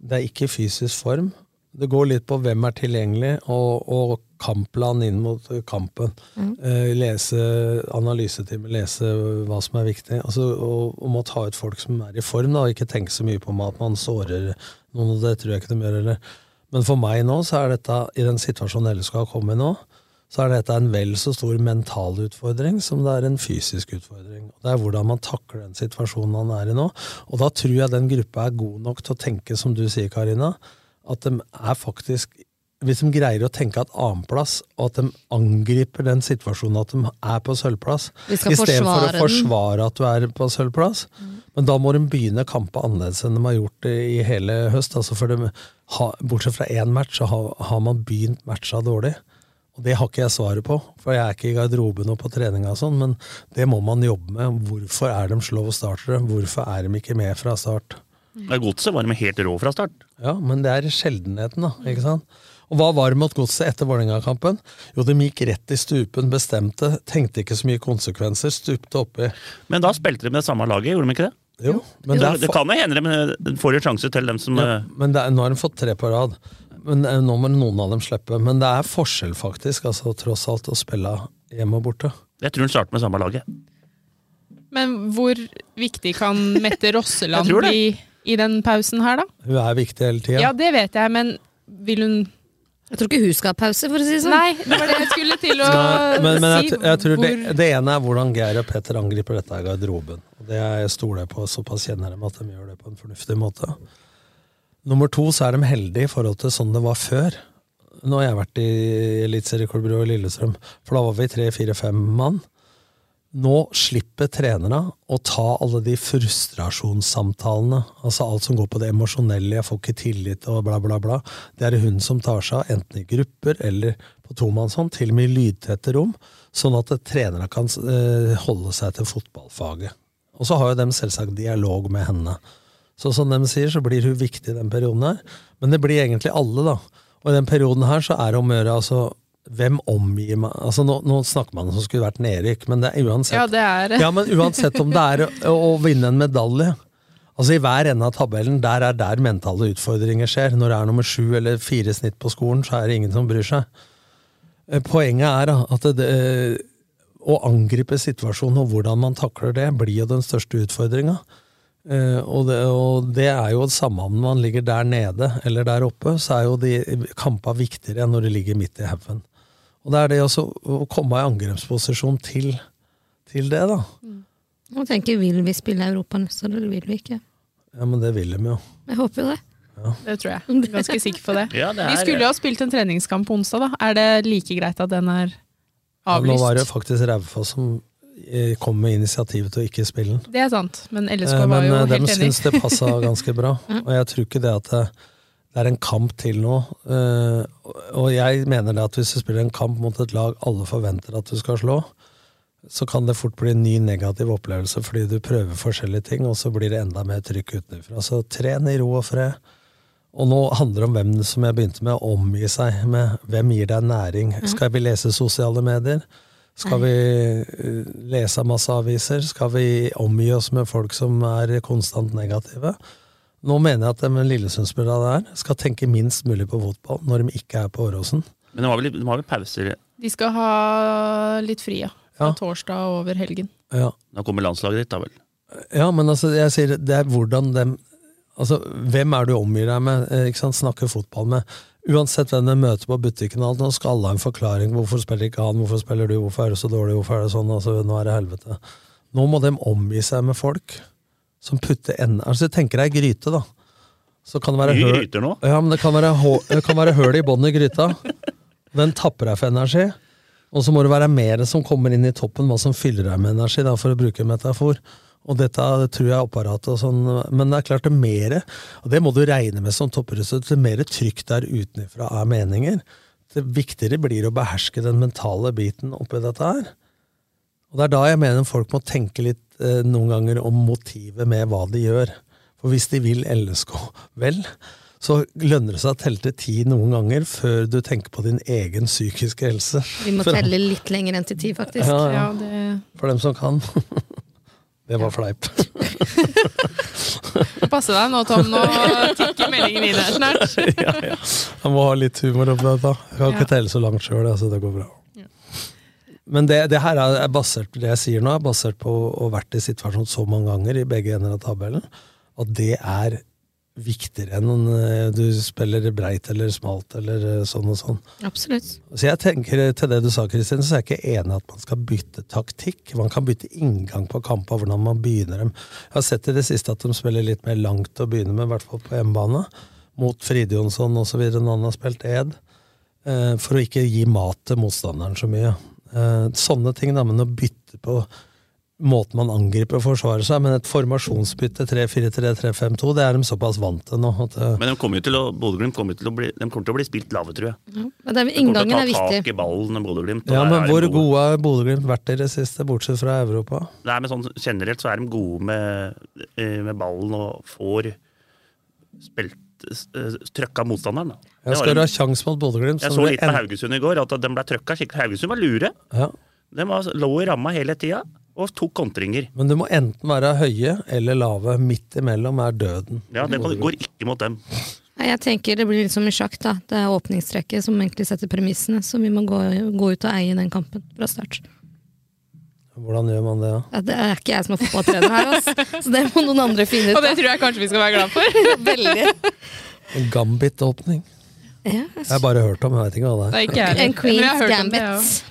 Speaker 7: det er ikke fysisk form. Det går litt på hvem er tilgjengelig, og, og kampplan inn mot kampen. Eh, lese analysetime, lese hva som er viktig. Altså, og, og må ta ut folk som er i form, da, og ikke tenke så mye på at man sårer noen, og det tror jeg ikke de gjør heller. Men for meg nå, så er dette, i den situasjonen LSK har kommet i nå, så er dette en vel så stor mental utfordring som det er en fysisk utfordring. Det er hvordan man takler den situasjonen man er i nå. Og da tror jeg den gruppa er god nok til å tenke, som du sier, Karina, at de er faktisk Hvis de greier å tenke at annenplass, og at de angriper den situasjonen at de er på sølvplass, istedenfor å
Speaker 6: forsvare
Speaker 7: at du er på sølvplass. Men da må de begynne kampe annerledes enn de har gjort i, hele høst. Altså for de, ha, bortsett fra én match, så har, har man begynt matcha dårlig. Og det har ikke jeg svaret på, for jeg er ikke i garderoben og på treninga og sånn, men det må man jobbe med. Hvorfor er de slow startere? Hvorfor er de ikke med fra start?
Speaker 8: Er Godset var de helt rå fra start.
Speaker 7: Ja, men det er sjeldenheten, da. ikke sant? Og hva var det mot godset etter Vålerenga-kampen? Jo, de gikk rett i stupen, bestemte, tenkte ikke så mye konsekvenser, stupte oppi.
Speaker 8: Men da spilte de med det samme laget, gjorde de ikke det?
Speaker 7: Jo, men
Speaker 8: det,
Speaker 7: det er
Speaker 8: det kan jo hende de får en sjanse til dem som
Speaker 7: Ja,
Speaker 8: eh,
Speaker 7: men det er, nå har de fått tre på rad. Men eh, Nå må noen av dem slippe. Men det er forskjell, faktisk, altså tross alt, å spille hjemme og borte.
Speaker 8: Jeg tror hun starter med samme laget.
Speaker 5: Men hvor viktig kan Mette [laughs] Rosseland bli i den pausen her, da?
Speaker 7: Hun er viktig hele tida.
Speaker 5: Ja, det vet jeg, men vil hun
Speaker 6: Jeg tror ikke hun skal ha pause, for å si det sånn.
Speaker 5: Nei, det var det jeg skulle til å
Speaker 7: Nei, men, men jeg, jeg tror det, det ene er hvordan Geir og Petter angriper dette i garderoben. Det er jeg stoler på, såpass kjenner dem at de gjør det på en fornuftig måte. Nummer to så er de heldige i forhold til sånn det var før. Nå har jeg vært i Eliteserieklubbet i Lillestrøm, for da var vi tre, fire, fem mann. Nå slipper trenerne å ta alle de frustrasjonssamtalene, altså alt som går på det emosjonelle, jeg får ikke tillit og bla, bla, bla. Det er det hun som tar seg av, enten i grupper eller på tomannshånd, til og med i lydtette rom, sånn at trenerne kan eh, holde seg til fotballfaget. Og så har jo dem selvsagt dialog med henne. Så som de sier, så blir hun viktig i den perioden her. Men det blir egentlig alle, da. Og i den perioden her så er det om å gjøre altså hvem omgir meg altså nå, nå snakker man som skulle vært nedrykk, men det er uansett
Speaker 5: Ja, det er
Speaker 7: ja, men uansett om det er å, å vinne en medalje Altså I hver ende av tabellen, der er der mentale utfordringer skjer. Når det er nummer sju eller fire snitt på skolen, så er det ingen som bryr seg. Eh, Poenget er at det, eh, å angripe situasjonen og hvordan man takler det, blir jo den største utfordringa. Uh, og, det, og det er jo det samme om man ligger der nede eller der oppe, så er jo de kampa viktigere enn når de ligger midt i haugen. Og det er det også å komme i angrepsposisjon til, til det, da.
Speaker 6: Nå tenker jeg, Vil vi spille Europa neste år, eller vil vi ikke?
Speaker 7: Ja, men det vil de jo.
Speaker 6: Jeg håper jo det.
Speaker 5: Det tror jeg. Jeg er Ganske sikker på det.
Speaker 8: Ja, det er-
Speaker 5: Vi skulle jo ha spilt en treningskamp på onsdag, da. Er det like greit at den er
Speaker 7: Ja, nå var det faktisk Raufoss som eh, kom med initiativet til å ikke spille den.
Speaker 5: Det er sant, men LSK
Speaker 7: Eh,
Speaker 5: var
Speaker 7: Men
Speaker 5: jo
Speaker 7: helt enig.
Speaker 5: helt enig.
Speaker 7: syns det passa [laughs] ganske bra. Og jeg tror ikke det at det, det er en kamp til nå. Eh, Og jeg mener det at hvis du spiller en kamp mot et lag alle forventer at du skal slå, så kan det fort bli en ny negativ opplevelse fordi du prøver forskjellige ting, og så blir det enda mer trykk utenfra. Så tren i ro og fred. Og nå handler det om hvem som jeg begynte med, å omgi seg med. Hvem gir deg næring? Skal vi lese sosiale medier? Skal vi eh, lese masse aviser? Skal vi omgi oss med folk som er konstant negative? Nå mener jeg at de Lillesundsspillerne der skal tenke minst mulig på fotball når de ikke er på Åråsen.
Speaker 8: Men de har vel, de har vel pauser
Speaker 5: De skal ha litt fri, ja. Fra torsdag og over helgen.
Speaker 7: Ja.
Speaker 8: Da kommer landslaget ditt, da vel.
Speaker 7: Ja, men altså, jeg sier det er hvordan dem Altså, hvem er du omgir deg med? eh, Ikke sant? Snakker fotball med. Uansett hvem du møter på butikken, alt, nå skal alle ha en forklaring. Hvorfor spiller ikke han? Hvorfor spiller du? Hvorfor er det så dårlig? Hvorfor er det sånn? Altså, nå er det helvete. Nå må de omgi seg med folk som putter enden Altså, tenker deg gryte, da. Så kan det være
Speaker 8: Mye
Speaker 7: høl-
Speaker 8: gryter nå.
Speaker 7: Ja, men det kan være, det kan være høl i bånn i gryta. Den tapper deg for energi. Og så må det være mer som kommer inn i toppen, hva som fyller deg med energi, da, for å bruke en metafor. Og dette det tror jeg er apparatet og sånn, men det er klart det mere, og det må du regne med som toppresultat, det mer trykk der utenfra er meninger. Det viktigere blir å beherske den mentale biten oppi dette her. Og det er da jeg mener folk må tenke litt eh, noen ganger om motivet med hva de gjør. For hvis de vil LSK vel, så lønner det seg å telle til ti noen ganger før du tenker på din egen psykiske helse.
Speaker 6: Vi må
Speaker 7: For-
Speaker 6: telle litt lenger enn til ti, faktisk.
Speaker 7: Ja, ja.
Speaker 5: Ja, det
Speaker 7: For dem som kan. [laughs] Det var fleip. [laughs]
Speaker 5: Passe deg nå, Tom. Nå tikker meldingen inn her snart. [laughs]
Speaker 7: ja, ja. Jeg må ha litt humor oppi dette. Jeg kan ikke telle så langt sjøl, altså det går bra. Men det, det her er basert basert det jeg sier nå, er basert på å ha vært i situasjonen så mange ganger i begge ender av tabellen, at det er viktigere enn eh, du spiller breit eller smalt eller eh, sånn og sånn.
Speaker 6: Absolutt.
Speaker 7: Så jeg tenker Til det du sa, Kristin, så er jeg ikke enig at man skal bytte taktikk. Man kan bytte inngang på kamper, hvordan man begynner dem. Jeg har sett i det siste at de spiller litt mer langt å begynne med, i hvert fall på hjemmebane. Mot Fride Jonsson osv. når han har spilt Ed. eh, For å ikke gi mat til motstanderen så mye. Eh, Sånne ting, da, men å bytte på måten man angriper og forsvarer seg, men et formasjonsbytte 3-4-3, 3-5-2, det er de såpass vant til nå. At, eh,
Speaker 8: Men de kommer til å, Bodø-Glimt kommer, til å bli, de kommer til å bli spilt lave, tror jeg.
Speaker 6: Men det er,
Speaker 8: De kommer
Speaker 6: er
Speaker 8: til å ta
Speaker 6: viktig.
Speaker 8: tak i ballen, Bodø-Glimt.
Speaker 7: ja, men
Speaker 8: er
Speaker 7: hvor
Speaker 8: gode.
Speaker 7: har Bodø-Glimt vært i det siste, bortsett fra Europa?
Speaker 8: Nei, men sånn Generelt så er de gode med, eh, med ballen og får spilt trøkka motstanderen. Da. Det
Speaker 7: Jeg skal
Speaker 8: en-
Speaker 7: ha sjanse mot Bodø-Glimt.
Speaker 8: Jeg
Speaker 7: så
Speaker 8: så litt på Haugesund i går, at den ble trøkka skikkelig. Haugesund var lure.
Speaker 7: Ja.
Speaker 8: De var, lå i ramma hele tida og tok kontringer.
Speaker 7: Men du må enten være høye eller lave. Midt imellom er døden.
Speaker 8: Ja, Det går ikke mot dem.
Speaker 6: Jeg tenker Det blir litt som i sjakk. da. Det er åpningstrekket som egentlig setter premissene, så vi må gå, gå ut og eie den kampen fra start.
Speaker 7: Hvordan gjør man det? da?
Speaker 6: Ja, det er ikke jeg som er fotballtrener her, altså. så det må noen andre finne ut.
Speaker 5: Og det tror jeg kanskje vi skal være glad for. [laughs]
Speaker 6: Veldig.
Speaker 7: En Gambit-åpning.
Speaker 6: Ja,
Speaker 7: Jeg har bare hørt om, jeg vet ikke hva det
Speaker 5: Det er
Speaker 7: er.
Speaker 5: ikke jeg.
Speaker 6: En Queen's
Speaker 5: det,
Speaker 6: Gambit.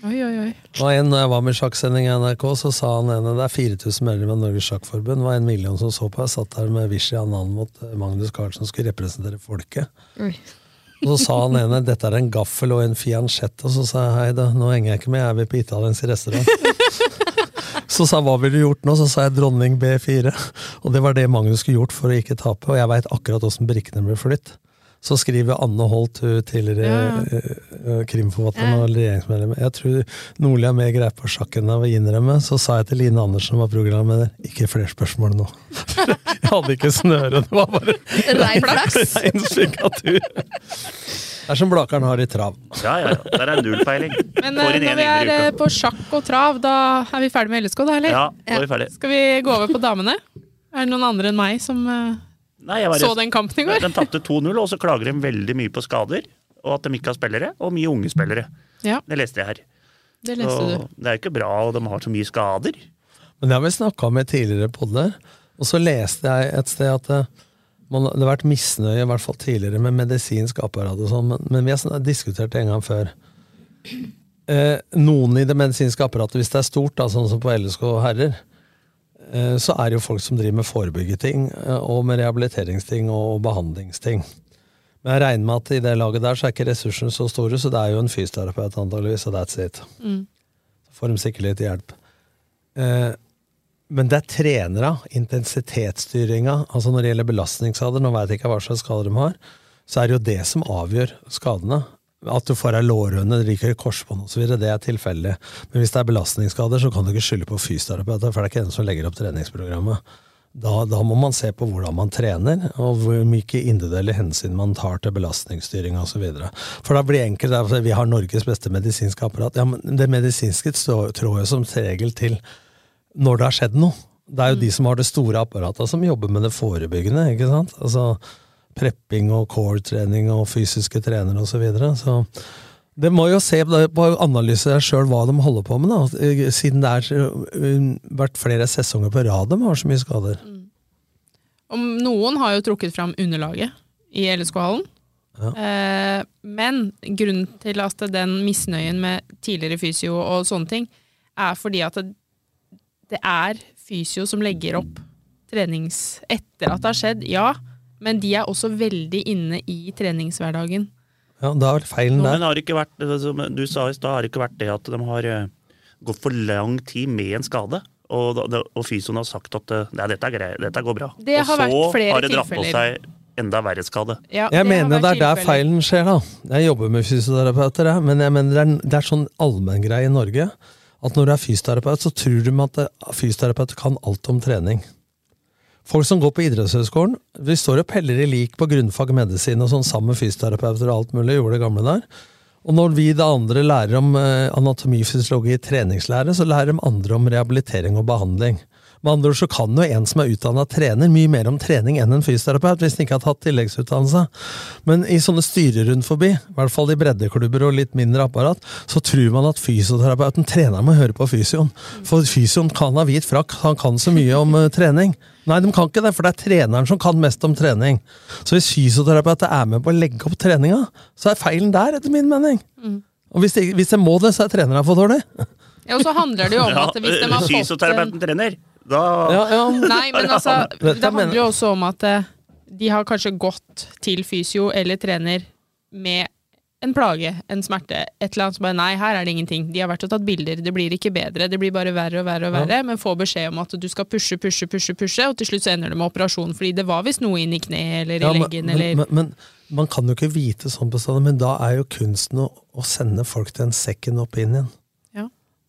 Speaker 5: Oi, oi, oi.
Speaker 7: Det en, når jeg var med i sjakksending i NRK, så sa han ene det er 4000 medlemmer av Norges Sjakkforbund. Det var en million som så på. Jeg satt der med Vishy Annan mot Magnus Carlsen, som skulle representere folket.
Speaker 6: Oi.
Speaker 7: Og [laughs] så sa han ene dette er en gaffel og en fianchetto, og så sa jeg hei da, nå henger jeg ikke med, jeg er vel på italiensk restaurant. [laughs] Så sa jeg hva ville du gjort nå? Så sa jeg dronning B4. Og det var det Magnus skulle gjort for å ikke tape, og jeg veit akkurat åssen brikkene ble flytt. Så skriver Anne Holt, hun tidligere
Speaker 5: Ja.
Speaker 7: eh, eh, og regjeringsmedlem Jeg tror Nordli har mer greie på sjakk enn jeg vil innrømme. Så sa jeg til Line Andersen, som var programleder, ikke flere spørsmål nå. [laughs] jeg hadde ikke snøre, det var bare
Speaker 6: Rein flaks. [laughs]
Speaker 7: rein. Det er som Blakeren har i trav.
Speaker 8: Ja, ja, ja. Der er nullpeiling.
Speaker 5: Men
Speaker 8: Får
Speaker 5: eh, når
Speaker 8: en
Speaker 5: vi er på sjakk og trav, da er vi ferdig med LSK, da, eller?
Speaker 8: Ja, da er vi ferdig.
Speaker 5: Skal vi gå over på damene? Er det noen andre enn meg som
Speaker 8: Nei, jeg var
Speaker 5: så den kampen i går?
Speaker 8: De tapte 2-0, og så klager de veldig mye på skader. Og at de ikke har spillere, og mye unge spillere.
Speaker 5: Ja,
Speaker 8: Det leste jeg her.
Speaker 5: det leste
Speaker 8: og
Speaker 5: du.
Speaker 8: det er jo ikke bra, og de har så mye skader.
Speaker 7: Men det har vi snakka i tidligere podder, og så leste jeg et sted at eh, man, det har vært misnøye, i hvert fall tidligere, med medisinsk apparat og sånn, men, men vi har diskutert det en gang før. Eh, noen i det medisinske apparatet, hvis det er stort, da, sånn som på LSK herrer, så er det jo folk som driver med forebyggeting, eh, og med rehabiliteringsting og behandlingsting. Men jeg regner med at i det laget der så er ikke ressursene så store, så det er jo en fysioterapeut antageligvis, og that's it.
Speaker 5: Mm.
Speaker 7: Så får de sikkert litt hjelp. Eh, men det er trenere, intensitetsstyringa, altså når det gjelder belastningsskader, nå vet jeg ikke hva slags skader de har, så er det jo det som avgjør skadene. At du får ei lårhøne, ryker i korsbånd osv., det er tilfeldig. Men hvis det er belastningsskader, så kan du ikke skylde på fysioterapeuter, for det er ikke den som legger opp treningsprogrammet. Da, da må man se på hvordan man trener, og hvor mye individuelle hensyn man tar til belastningsstyring osv. For da blir enkelt. at Vi har Norges beste medisinske apparat. Ja, men Det medisinske trår jo som regel til når det har skjedd noe. Det er jo de som har det store apparatet, som jobber med det forebyggende. ikke sant? Altså prepping og core-trening og fysiske trenere osv. Så, videre. så Det må jo se på analyse der sjøl hva de holder på med, da. Eh, Siden det er uh, vært flere sesonger på rad de har så mye skader.
Speaker 5: Om noen har jo trukket fram underlaget i LSK-hallen.
Speaker 7: Ja.
Speaker 5: Eh, men grunnen til at den misnøyen med tidligere fysio og sånne ting, er fordi at det, det er fysio som legger opp trenings etter at det har skjedd, ja. Men de er også veldig inne i treningshverdagen.
Speaker 7: Ja, da er feilen
Speaker 8: Men
Speaker 7: der.
Speaker 8: har det ikke vært, som du sa i stad, har det ikke vært det at de har eh, gått for lang tid med en skade? Og, og fysioen har sagt at eh, nei, dette, er grei, dette går bra.
Speaker 5: Det har
Speaker 8: og
Speaker 5: vært
Speaker 8: så
Speaker 5: flere
Speaker 8: har det dratt på seg enda verre skade.
Speaker 5: Ja,
Speaker 7: Jeg
Speaker 5: det
Speaker 7: mener det er der feilen skjer, da. Jeg jobber med fysioterapeuter, jeg, men jeg mener det er, det er sånn allmenngreie i Norge at når du er fysioterapeut, så tror du at fysioterapeuter kan alt om trening. Folk som går på idrettshøyskolen, vi står og peller i lik på grunnfag medisin og sånn sammen med fysioterapeuter og alt mulig, gjorde det gamle der. Og når vi det andre lærer om eh, anatomi, fysiologi, treningslære, så lærer de andre om rehabilitering og behandling. Med andre ord så kan jo en som er utdanna trener, mye mer om trening enn en fysioterapeut, hvis han ikke har tatt tilleggsutdannelse. Men i sånne styrer rundt forbi, i hvert fall i breddeklubber og litt mindre apparat, så tror man at fysioterapeuten, trener med å høre på fysioen. For fysioen kan ha hvit frakk, han kan så mye om eh, trening. Nei, de kan ikke det, for det er treneren som kan mest om trening. Så hvis fysioterapeuter er med på å legge opp treninga, så er feilen der, etter min mening. Og hvis de, hvis de må det, så er treneren for dårlig.
Speaker 5: Ja, og så handler det jo om
Speaker 8: Ja,
Speaker 5: at hvis de har fått en-
Speaker 8: Fysioterapeuten trener, da
Speaker 5: Nei, men altså, det handler jo også om at eh, de har kanskje gått til fysio eller trener med en plage, en smerte, et eller annet som bare Nei, her er det ingenting. De har vært og tatt bilder, det blir ikke bedre, det blir bare verre og verre og
Speaker 7: Ja.
Speaker 5: verre, men får beskjed om at du skal pushe, pushe, pushe, pushe, og til slutt så ender det med operasjon fordi det var visst noe inn i kneet eller i
Speaker 7: Ja, men,
Speaker 5: leggen
Speaker 7: men,
Speaker 5: eller
Speaker 7: men, men man kan jo ikke vite sånn bestandig, men da er jo kunsten å, å sende folk til en second opinion.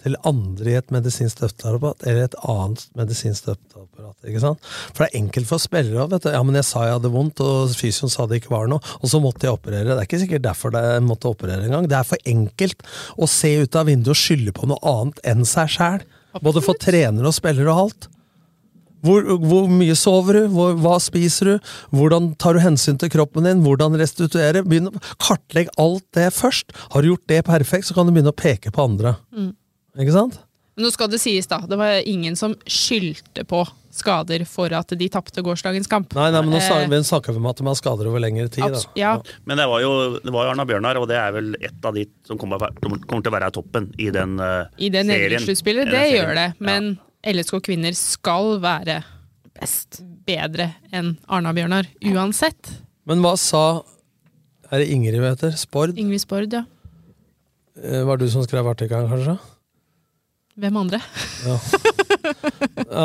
Speaker 7: Til andre i et medisinsk støtteapparat, eller et annet medisinsk støtteapparat. ikke sant? For det er enkelt for spillere òg. Ja, men jeg sa jeg hadde vondt, og fysioen sa det ikke var noe, og så måtte jeg operere. Det er ikke sikkert derfor jeg måtte operere engang. Det er for enkelt å se ut av vinduet og skylde på noe annet enn seg sjæl. Både for trenere og spillere og alt. Hvor, hvor mye sover du? Hvor, hva spiser du? Hvordan tar du hensyn til kroppen din? Hvordan restituere? Begynn å kartlegge alt det først. Har du gjort det perfekt, så kan du begynne å peke på andre.
Speaker 5: Mm.
Speaker 7: Ikke sant?
Speaker 5: Men nå skal det sies, da. Det var ingen som skyldte på skader for at de tapte gårsdagens kamp.
Speaker 7: Nei, nei, men nå
Speaker 5: Eh,
Speaker 7: snakker vi snakker om at de har skader over lengre tid. Da.
Speaker 5: abs- ja.
Speaker 8: Men det var jo det var Arna Bjørnar, og det er vel et av de som kommer, kommer til å være toppen i den uh,
Speaker 5: I det nedrykkssluttspillet, det gjør det. Men LSK kvinner skal være best, bedre enn Arna-Bjørnar, uansett.
Speaker 7: Men hva sa Er det Ingrid hun heter? Spord?
Speaker 5: Ingrid Spord, ja.
Speaker 7: Eh, Var det du som skrev artikkelen, kanskje?
Speaker 5: Hvem andre?
Speaker 7: Ja.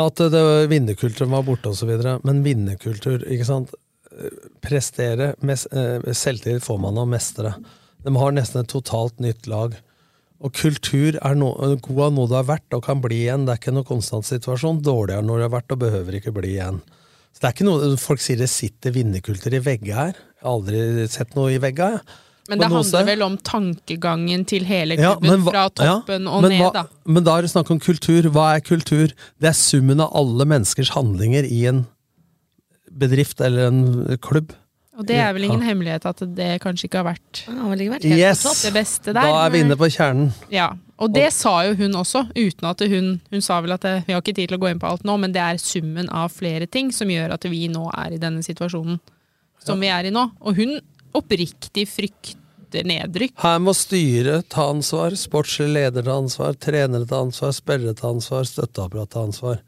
Speaker 7: At det var vinnerkulturen var borte osv. Men vinnerkultur, ikke sant. Prestere, mes- eh, selvtillit får man av mestere. De har nesten et totalt nytt lag. Og kultur er no, god av noe du har vært og kan bli igjen. Det er ikke noe konstant situasjon. Dårligere når du har vært og behøver ikke bli igjen. Så det er ikke noe, Folk sier det sitter vinnerkultur i veggene her. Jeg har aldri sett noe i veggene. jeg.
Speaker 5: Men det handler vel om tankegangen til hele klubben,
Speaker 7: ja, hva-
Speaker 5: fra toppen
Speaker 7: ja,
Speaker 5: og ned,
Speaker 7: hva-
Speaker 5: da.
Speaker 7: Men da er det snakk om kultur. Hva er kultur? Det er summen av alle menneskers handlinger i en bedrift eller en klubb.
Speaker 5: Og det er vel ingen
Speaker 7: Ja.
Speaker 5: hemmelighet at det kanskje ikke har vært,
Speaker 7: Yes!
Speaker 5: det beste der.
Speaker 7: Da er vi inne på kjernen.
Speaker 5: Ja, og det sa jo hun også, uten at hun Hun sa vel at det, vi har ikke tid til å gå inn på alt nå, men det er summen av flere ting som gjør at vi nå er i denne situasjonen som vi er i nå. Og hun oppriktig frykter nedrykk.
Speaker 7: Her må styret ta ansvar, sportslig leder ta ansvar, trenere ta ansvar, spillere ta ansvar, støtteapparat ta ansvar.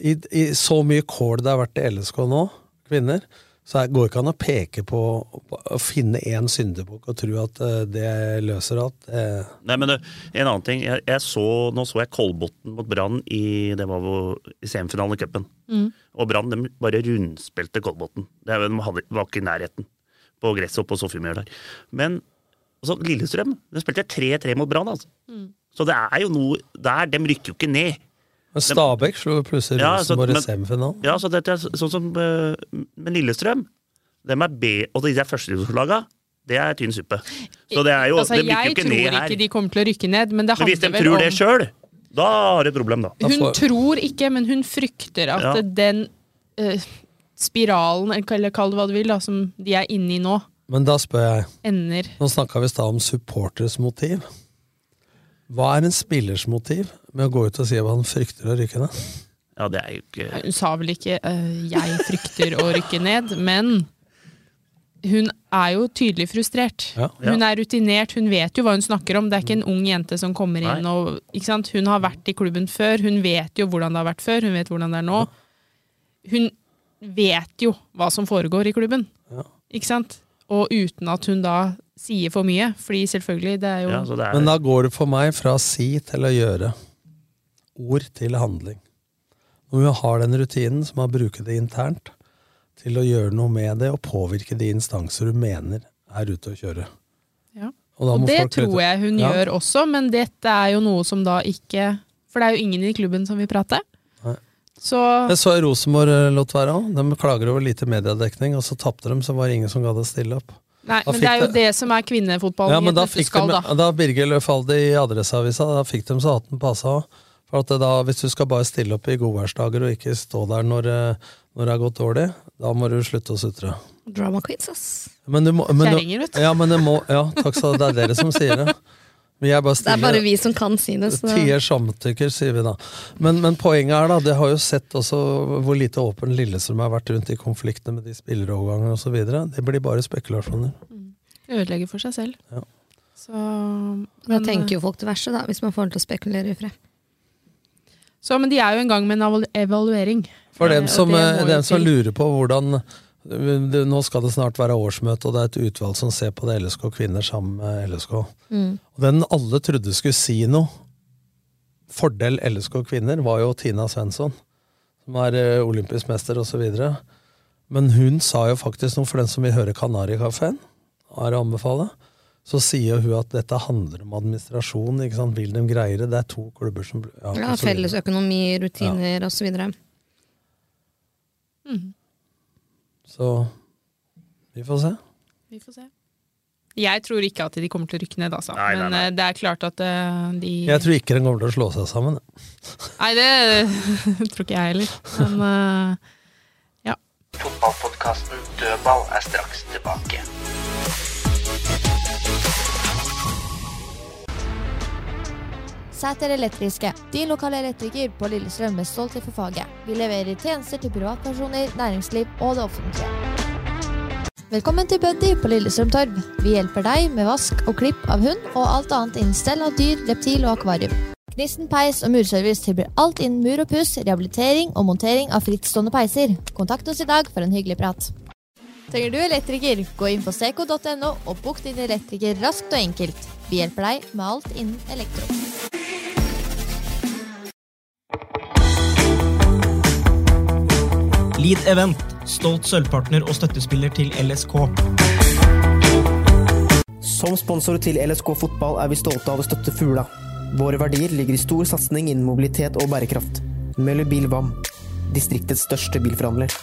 Speaker 7: I, I så mye kål det har vært i LSK nå, kvinner, så det går ikke an å peke på å finne én syndebukk og tro at eh, det løser alt. Eh,
Speaker 8: Nei, men det, en annen ting. Jeg, jeg så, nå så jeg Kolbotn mot Brann i, det var i semifinalen i cupen.
Speaker 5: Mm.
Speaker 8: Og Brann bare rundspilte Kolbotn. Det De var ikke i nærheten på gresset oppe på Sofiemyr der. Men altså, Lillestrøm de spilte 3-3 mot Brann. Altså.
Speaker 5: Mm.
Speaker 8: Så det er jo noe der. De rykker jo ikke ned.
Speaker 7: men Stabæk slo plutselig
Speaker 8: Ja,
Speaker 7: Rosenborg i semifinalen.
Speaker 8: Ja, så dette er sånn som eh, Men Lillestrøm, dem er B, og de der førstedivisjonslaga, det er tynn suppe. Så det er jo,
Speaker 5: altså,
Speaker 8: de rykker jo
Speaker 5: jeg
Speaker 8: ikke
Speaker 5: tror
Speaker 8: ned her.
Speaker 5: ikke de kommer til å rykke ned, men det
Speaker 8: Men hvis de tror
Speaker 5: om
Speaker 8: det sjøl, da har de et problem, da.
Speaker 5: Hun tror ikke, men hun frykter at
Speaker 8: Ja.
Speaker 5: den eh, spiralen, eller kall det hva du vil, da, som de er inne i nå,
Speaker 7: Men da spør jeg
Speaker 5: ender
Speaker 7: Nå snakka vi i stad om supporters motiv. Hva er en spillers motiv med å gå ut og si at han frykter å rykke ned?
Speaker 8: Ja, det er jo ikke
Speaker 5: Hun sa vel ikke eh, 'jeg frykter å rykke ned', men hun er jo tydelig frustrert.
Speaker 7: Ja.
Speaker 5: Hun er rutinert, hun vet jo hva hun snakker om. Det er ikke en ung jente som kommer inn og ikke sant? Hun har vært i klubben før, hun vet jo hvordan det har vært før, hun vet hvordan det er nå. Hun vet jo hva som foregår i klubben,
Speaker 7: Ja.
Speaker 5: ikke sant? Og uten at hun da sier for mye, fordi selvfølgelig, det er jo
Speaker 8: ja, det er,
Speaker 7: Men da går det for meg fra si til å gjøre. Ord til handling. Når vi har den rutinen, så må man bruke det internt til å gjøre noe med det og påvirke de instanser du mener er ute å kjøre.
Speaker 5: Ja.
Speaker 7: Og da
Speaker 5: Og det
Speaker 7: folk
Speaker 5: tror jeg hun
Speaker 7: Ja.
Speaker 5: gjør også, men dette er jo noe som da ikke For det er jo ingen i klubben som vil prate. Så
Speaker 7: Jeg så Rosenborg lot være òg. De klager over lite mediedekning, og så tapte de, så var det ingen som gadd å stille opp.
Speaker 5: Nei,
Speaker 7: Da
Speaker 5: men det er jo
Speaker 7: det-
Speaker 5: det som er kvinnefotballen
Speaker 7: Ja, men da fikk
Speaker 5: skal,
Speaker 7: de,
Speaker 5: da.
Speaker 7: da Birger Løfaldi i Adresseavisa, da fikk de så hatten passa òg. For at da, hvis du skal bare stille opp i godværsdager og ikke stå der når, eh, når det har gått dårlig, da må du slutte å sutre.
Speaker 6: Drama queens, ass.
Speaker 7: Men du må, men du-
Speaker 5: Kjerringer, vet du.
Speaker 7: Ja, men det må, ja, takk skal du ha. Det er dere som sier det. Men jeg bare
Speaker 6: Det er bare vi som kan si det. Så.
Speaker 7: Tier samtykker, sier vi da. Men, men poenget er, da, det har jo sett også hvor lite åpen Lillestrøm har vært rundt i konfliktene med de spillerovergangene osv. Det blir bare spekulasjoner.
Speaker 5: Ødelegger for seg selv.
Speaker 7: Ja.
Speaker 5: Så,
Speaker 6: Da tenker jo folk det verste, da, hvis man får dem til å spekulere i fred.
Speaker 5: så, men de er jo en gang med en evaluering.
Speaker 7: For
Speaker 5: Eh,
Speaker 7: dem som,
Speaker 5: det
Speaker 7: eh, dem som lurer på hvordan det, Nå skal det snart være årsmøte, og det er et utvalg som ser på det LSK kvinner sammen med LSK.
Speaker 6: Mm.
Speaker 7: Og den alle trodde skulle si noe, fordel LSK kvinner, var jo Tina Svensson, som er eh, olympisk mester osv. Men hun sa jo faktisk noe, for den som vil høre Kanarikafeen, er å anbefale. Så sier hun at dette handler om administrasjon. ikke sant? Vil de greie det? Det er to klubber som
Speaker 6: Ja,
Speaker 7: ja.
Speaker 6: Felles økonomi, rutiner så videre.
Speaker 7: Så vi får se.
Speaker 5: Vi får se. Jeg tror ikke at de kommer til å rykke ned, altså.
Speaker 7: Nei, nei,
Speaker 5: Men
Speaker 7: nei.
Speaker 5: eh, det er klart at eh, de
Speaker 7: Jeg tror ikke den kommer til å slå seg sammen.
Speaker 5: Nei, det [laughs] tror ikke jeg heller. Men uh, ja.
Speaker 4: Fotballpodkasten Dødball er straks tilbake.
Speaker 1: Sæter Elektriske, din lokale elektriker på Lillestrøm med stolthet for faget. Vi leverer tjenester til privatpersoner, næringsliv og det offentlige. Velkommen til Buddy på Lillestrøm Torv. Vi hjelper deg med vask og klipp av hund og alt annet innen stell av dyr, reptil og akvarium. Gnisten peis og murservice tilbyr alt innen mur og puss, rehabilitering og montering av frittstående peiser. Kontakt oss i dag for en hyggelig prat. Trenger du elektriker, gå inn på seco.no og bok din elektriker raskt og enkelt. Vi hjelper deg med alt innen elektro.
Speaker 2: Lead Event, stolt sølvpartner og støttespiller til LSK.
Speaker 3: Som sponsor til LSK fotball er vi stolte av å støtte Fugla. Våre verdier ligger i stor satsing innen mobilitet og bærekraft. Møller Bil Vam, distriktets største bilforhandler.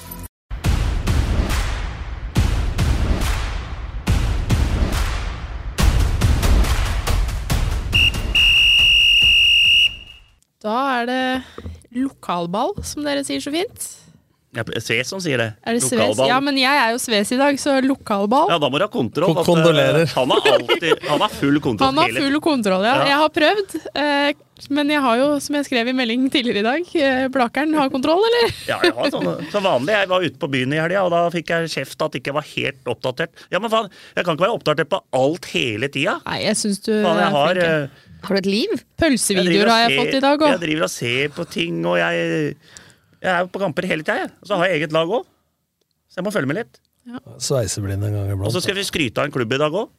Speaker 5: Lokalball, som dere sier så fint.
Speaker 8: Ja, Sves som sier det.
Speaker 5: Er det Sves?
Speaker 8: Lokalball.
Speaker 5: Ja, men jeg er jo Sves i dag, så lokalball.
Speaker 8: Ja, da må du ha kontroll. At,
Speaker 7: kondolerer.
Speaker 8: Han har alltid Han har full kontroll.
Speaker 5: Han har full kontroll, ja.
Speaker 8: Ja.
Speaker 5: Jeg har prøvd, eh, men jeg har jo, som jeg skrev i melding tidligere i dag, eh, Blakeren har kontroll, eller?
Speaker 8: Ja, jeg har sånn, Som vanlig. Jeg var ute på byen i helga, og da fikk jeg kjeft at jeg ikke var helt oppdatert. Ja, men faen, jeg kan ikke være oppdatert på alt hele tida.
Speaker 5: Nei, jeg syns du
Speaker 8: Faen, jeg
Speaker 5: er
Speaker 8: har,
Speaker 5: flink.
Speaker 6: Har du et liv?
Speaker 5: Pølsevideoer har jeg fått i dag
Speaker 8: Jeg driver og ser på ting, og jeg, jeg er på kamper hele tida. Og så har jeg eget lag òg. Så jeg må følge med litt.
Speaker 7: Sveiseblind en gang
Speaker 8: Og så skal vi skryte av en klubb i dag òg,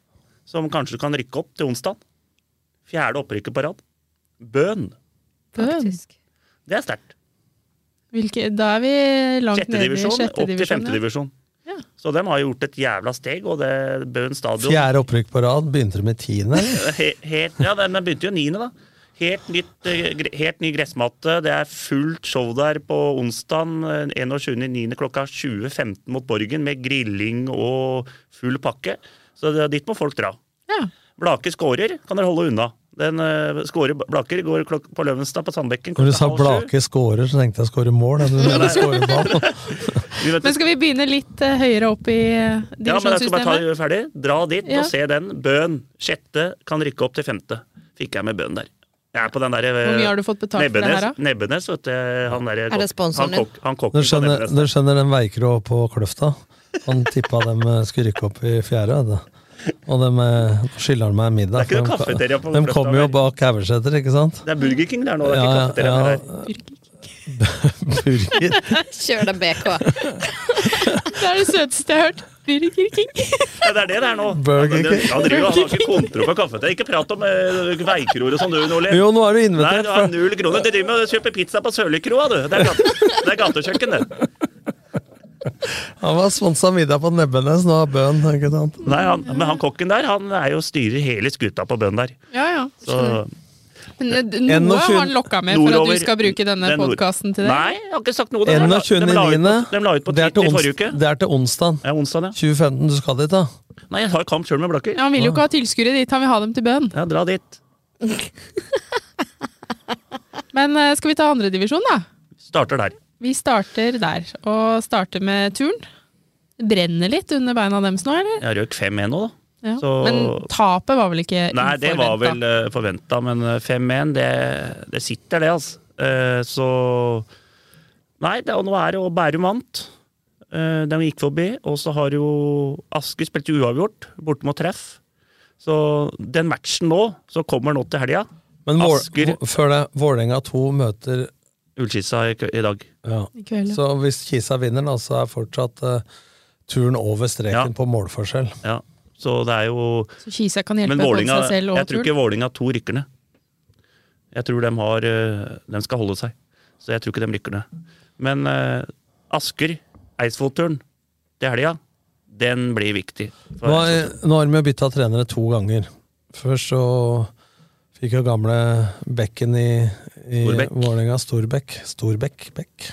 Speaker 8: som kanskje kan rykke opp til onsdag. Fjerde opprykket på rad. Bøn.
Speaker 5: Bøn.
Speaker 8: Det er sterkt.
Speaker 5: Da er vi langt nede i
Speaker 8: divisjon
Speaker 5: sjette
Speaker 8: opp til femte divisjon. Så de har gjort et jævla steg, og det Bøen stadion
Speaker 7: Fjerde opprykk på rad. Begynte du med tiende? [laughs]
Speaker 8: helt, Ja, den den begynte jo niende, da. Helt, nytt, eh, helt ny gressmatte. Det er fullt show der på onsdag 21.9. klokka 20.15 mot Borgen med grilling og full pakke. Så dit må folk dra.
Speaker 5: Ja.
Speaker 8: Blake skårer, kan dere holde unna. Den uh, skårer Blaker går klok på Løvenstad på Sandbekken
Speaker 7: Når du sa Blaker. Scorer, så tenkte jeg score mål. [laughs]
Speaker 8: Vi
Speaker 5: Men skal vi begynne litt uh, høyere opp i eh,
Speaker 8: Ja, men jeg skal bare ta
Speaker 5: divisjonssystemet?
Speaker 8: det ferdig. Dra dit
Speaker 5: Ja.
Speaker 8: og se den. Bøen. Sjette kan rykke opp til femte. Fikk jeg med Bøen der. Jeg er på den der, eh,
Speaker 5: Hvor mye har du fått betalt for det her, da?
Speaker 8: Nebbenes, vet du. Han der,
Speaker 6: Er det sponsoren
Speaker 8: han,
Speaker 6: din?
Speaker 8: kokk- han du,
Speaker 7: skjønner, du skjønner den Veikrå på Kløfta? Han tippa dem eh, skulle rykke opp i fjerde. du. [laughs] Og de eh, skylder meg middag.
Speaker 8: Det er ikke noe
Speaker 7: de-
Speaker 8: kafeteria på
Speaker 7: De kommer jo bak Haugeseter, ikke sant?
Speaker 8: Det er Burger King der nå, det er ikke kafeteria
Speaker 7: ja,
Speaker 8: der.
Speaker 7: Burger. [laughs] [laughs]
Speaker 6: Kjør deg BK.
Speaker 5: Det er det søteste jeg har hørt. Burger King.
Speaker 8: Ja, det er det det er nå.
Speaker 7: Burger King.
Speaker 8: han, driver, han har ikke kontro på kafeteria. Ikke prat om uh, veikroer og sånn, du, Nordli.
Speaker 7: Jo, nå er du
Speaker 8: Nei, du har null kroner. Du driver med å kjøpe pizza på Sørlikroa, du. Det er, gate, det er gatekjøkken, det.
Speaker 7: Han var sponsa middag på Nebbenes, nå har Bøen. ikke sant?
Speaker 8: Nei, han, men han kokken der, han er jo styrer hele skuta på bønn der.
Speaker 5: Ja, ja.
Speaker 8: Så
Speaker 5: Men eh, noe har han lokka med for at du skal bruke denne
Speaker 8: er
Speaker 5: podkasten til det?
Speaker 8: Nei, jeg har ikke sagt noe. De la-
Speaker 7: 21.
Speaker 8: de la ut på-
Speaker 7: er
Speaker 8: Twitter i forrige uke.
Speaker 7: Det er til onsdag.
Speaker 8: Ja, onsdag, ja.
Speaker 7: 2015 du skal dit, da.
Speaker 8: Nei, jeg har kamp sjøl med Blakker.
Speaker 5: Ja, han vil jo ikke ha tilskuere dit, han vil ha dem til bønn.
Speaker 8: Ja, dra dit. [laughs]
Speaker 5: Men eh, skal vi ta andredivisjon, da?
Speaker 8: Starter der.
Speaker 5: Vi starter der, og starter med turn. Det brenner litt under beina deres nå, eller?
Speaker 8: Jeg røk 5-1 nå, da.
Speaker 5: Ja.
Speaker 8: Så-
Speaker 5: Men tapet var vel ikke
Speaker 8: Nei, det var vel uh, forventa, men eh, 5-1, det, det sitter, det, altså. Uh, så Nei, det, og nå er det jo Bærum vant. Uh, de gikk forbi. Og så har jo Asker spilt uavgjort, borte mot treff. Så den matchen nå, så kommer nå til helga
Speaker 7: Men
Speaker 8: Asker
Speaker 7: før det, Vålerenga 2 møter
Speaker 8: Ullskissa i, i dag.
Speaker 7: ja.
Speaker 5: I kveld, ja.
Speaker 7: Så hvis Kisa vinner, da, så er fortsatt uh, turen over streken
Speaker 8: Ja.
Speaker 7: på målforskjell.
Speaker 8: Ja. Så det er jo
Speaker 5: Så Kisa kan hjelpe
Speaker 8: Vålinga,
Speaker 5: seg selv og
Speaker 8: jeg tror ikke Vålinga to rykker ned. Jeg tror de har eh, De skal holde seg. Så jeg tror ikke de rykker ned. Men uh, Asker, Eidsvoll-turen til helga, den blir viktig.
Speaker 7: Nå, nå har vi bytta trenere to ganger. Først så fikk jo gamle bekken i, i
Speaker 8: Storbekk.
Speaker 7: Vålerenga, Storbekk Storbekk Bekk.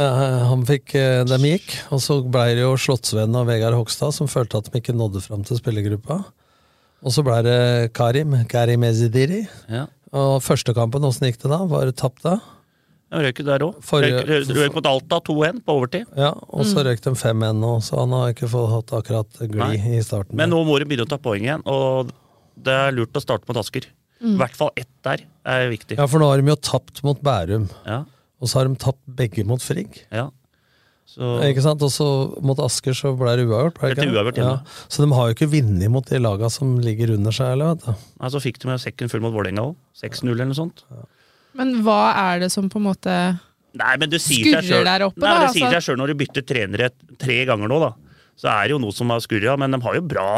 Speaker 7: Uh, han fikk uh, Dem gikk, og så blei det jo Slottsvennen og Vegard Hogstad som følte at de ikke nådde fram til spillergruppa. Og så blei det Karim, Karim Ezidiri.
Speaker 8: Ja.
Speaker 7: Og første kampen, åssen gikk det da? Var det tapt da?
Speaker 8: De røyk der òg. Røyk, mot Alta 2-1 på overtid.
Speaker 7: Ja, og så
Speaker 8: Mm.
Speaker 7: røyk de 5-1 nå, så han har ikke fått akkurat gli i starten.
Speaker 8: Men nå må de begynne å ta poeng igjen, og det er lurt å starte mot Asker.
Speaker 7: Mm.
Speaker 8: I hvert fall ett der er viktig.
Speaker 7: Ja, for nå har de jo tapt mot Bærum.
Speaker 8: Ja.
Speaker 7: Og så har de tapt begge mot Frigg.
Speaker 8: Ja. Så,
Speaker 7: Ikke sant? Og så mot Asker så ble det uavgjort. ble det
Speaker 8: uavgjort
Speaker 7: ja. Så de har jo ikke vunnet mot de laga som ligger under seg. Eller, vet du.
Speaker 8: Nei, så fikk de med sekken full mot Vålerenga òg. 6-0 eller noe sånt.
Speaker 5: Men hva er det som på en måte
Speaker 8: Nei, men det sier
Speaker 5: Skurrer
Speaker 8: selv-
Speaker 5: der oppe,
Speaker 8: Nei,
Speaker 5: da,
Speaker 8: Det sier
Speaker 5: altså.
Speaker 8: seg sjøl når du bytter trenere tre ganger nå, da. Så er det jo noe som har skurra, men de har jo bra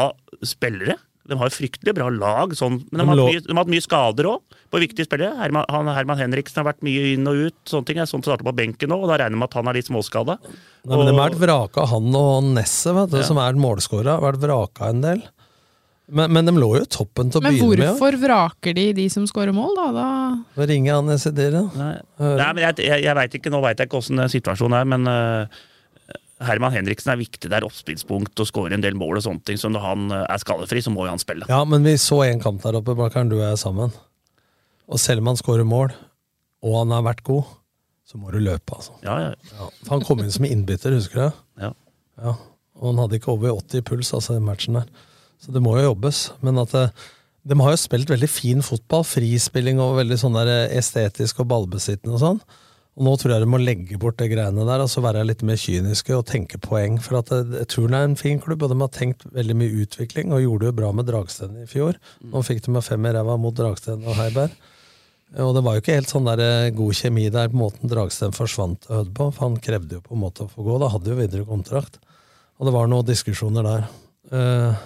Speaker 8: spillere. De har fryktelig bra lag, sånn, men de,
Speaker 7: De
Speaker 8: har, mye, de har hatt mye skader òg, på viktige spillere. Herman, han, Herman Henriksen har vært mye inn og ut, sånne ting. Sånn så starter på benken nå, og da regner jeg med at han er litt småskada.
Speaker 7: Nei, men de har vært vraka, han og Nesset,
Speaker 8: Ja.
Speaker 7: som er målskåra. Har vært vraka en del. Men, men de lå jo toppen til å
Speaker 5: Men
Speaker 7: begynne med. Men
Speaker 5: hvorfor vraker de de som scorer mål, da? da?
Speaker 7: ringer ringe han Esidiri.
Speaker 8: Nei, Nei, men jeg, jeg, jeg vet ikke, Nå veit jeg ikke åssen situasjonen er, men eh, Herman Henriksen er viktig Det er oppspillspunkt og skårer en del mål og sånne ting. Så når han eh, er skadefri, så må jo han spille.
Speaker 7: Ja, men vi så en kamp der oppe, Blakkaren, du og jeg sammen. Og selv om han skårer mål, og han har vært god, så må du løpe, altså.
Speaker 8: Ja, ja.
Speaker 7: Ja, for han kom inn som innbytter, husker du?
Speaker 8: Ja.
Speaker 7: ja. Og han hadde ikke over 80 i puls, altså, i matchen der. Så det må jo jobbes. Men at det, de har jo spilt veldig fin fotball. Frispilling og veldig sånn der estetisk og ballbesittende og sånn. Og nå tror jeg de må legge bort det greiene der, altså være litt mer kyniske og tenke poeng. For at jeg tror det er en fin klubb, og de har tenkt veldig mye utvikling, og gjorde det bra med Dragsten i fjor. Nå fikk de med fem i ræva mot Dragsten og Heiberg. Og det var jo ikke helt sånn der eh, god kjemi der på måten Dragsten forsvant til på, for han krevde jo på en måte å få gå. Da hadde jo videre kontrakt. Og det var noen diskusjoner der. Eh,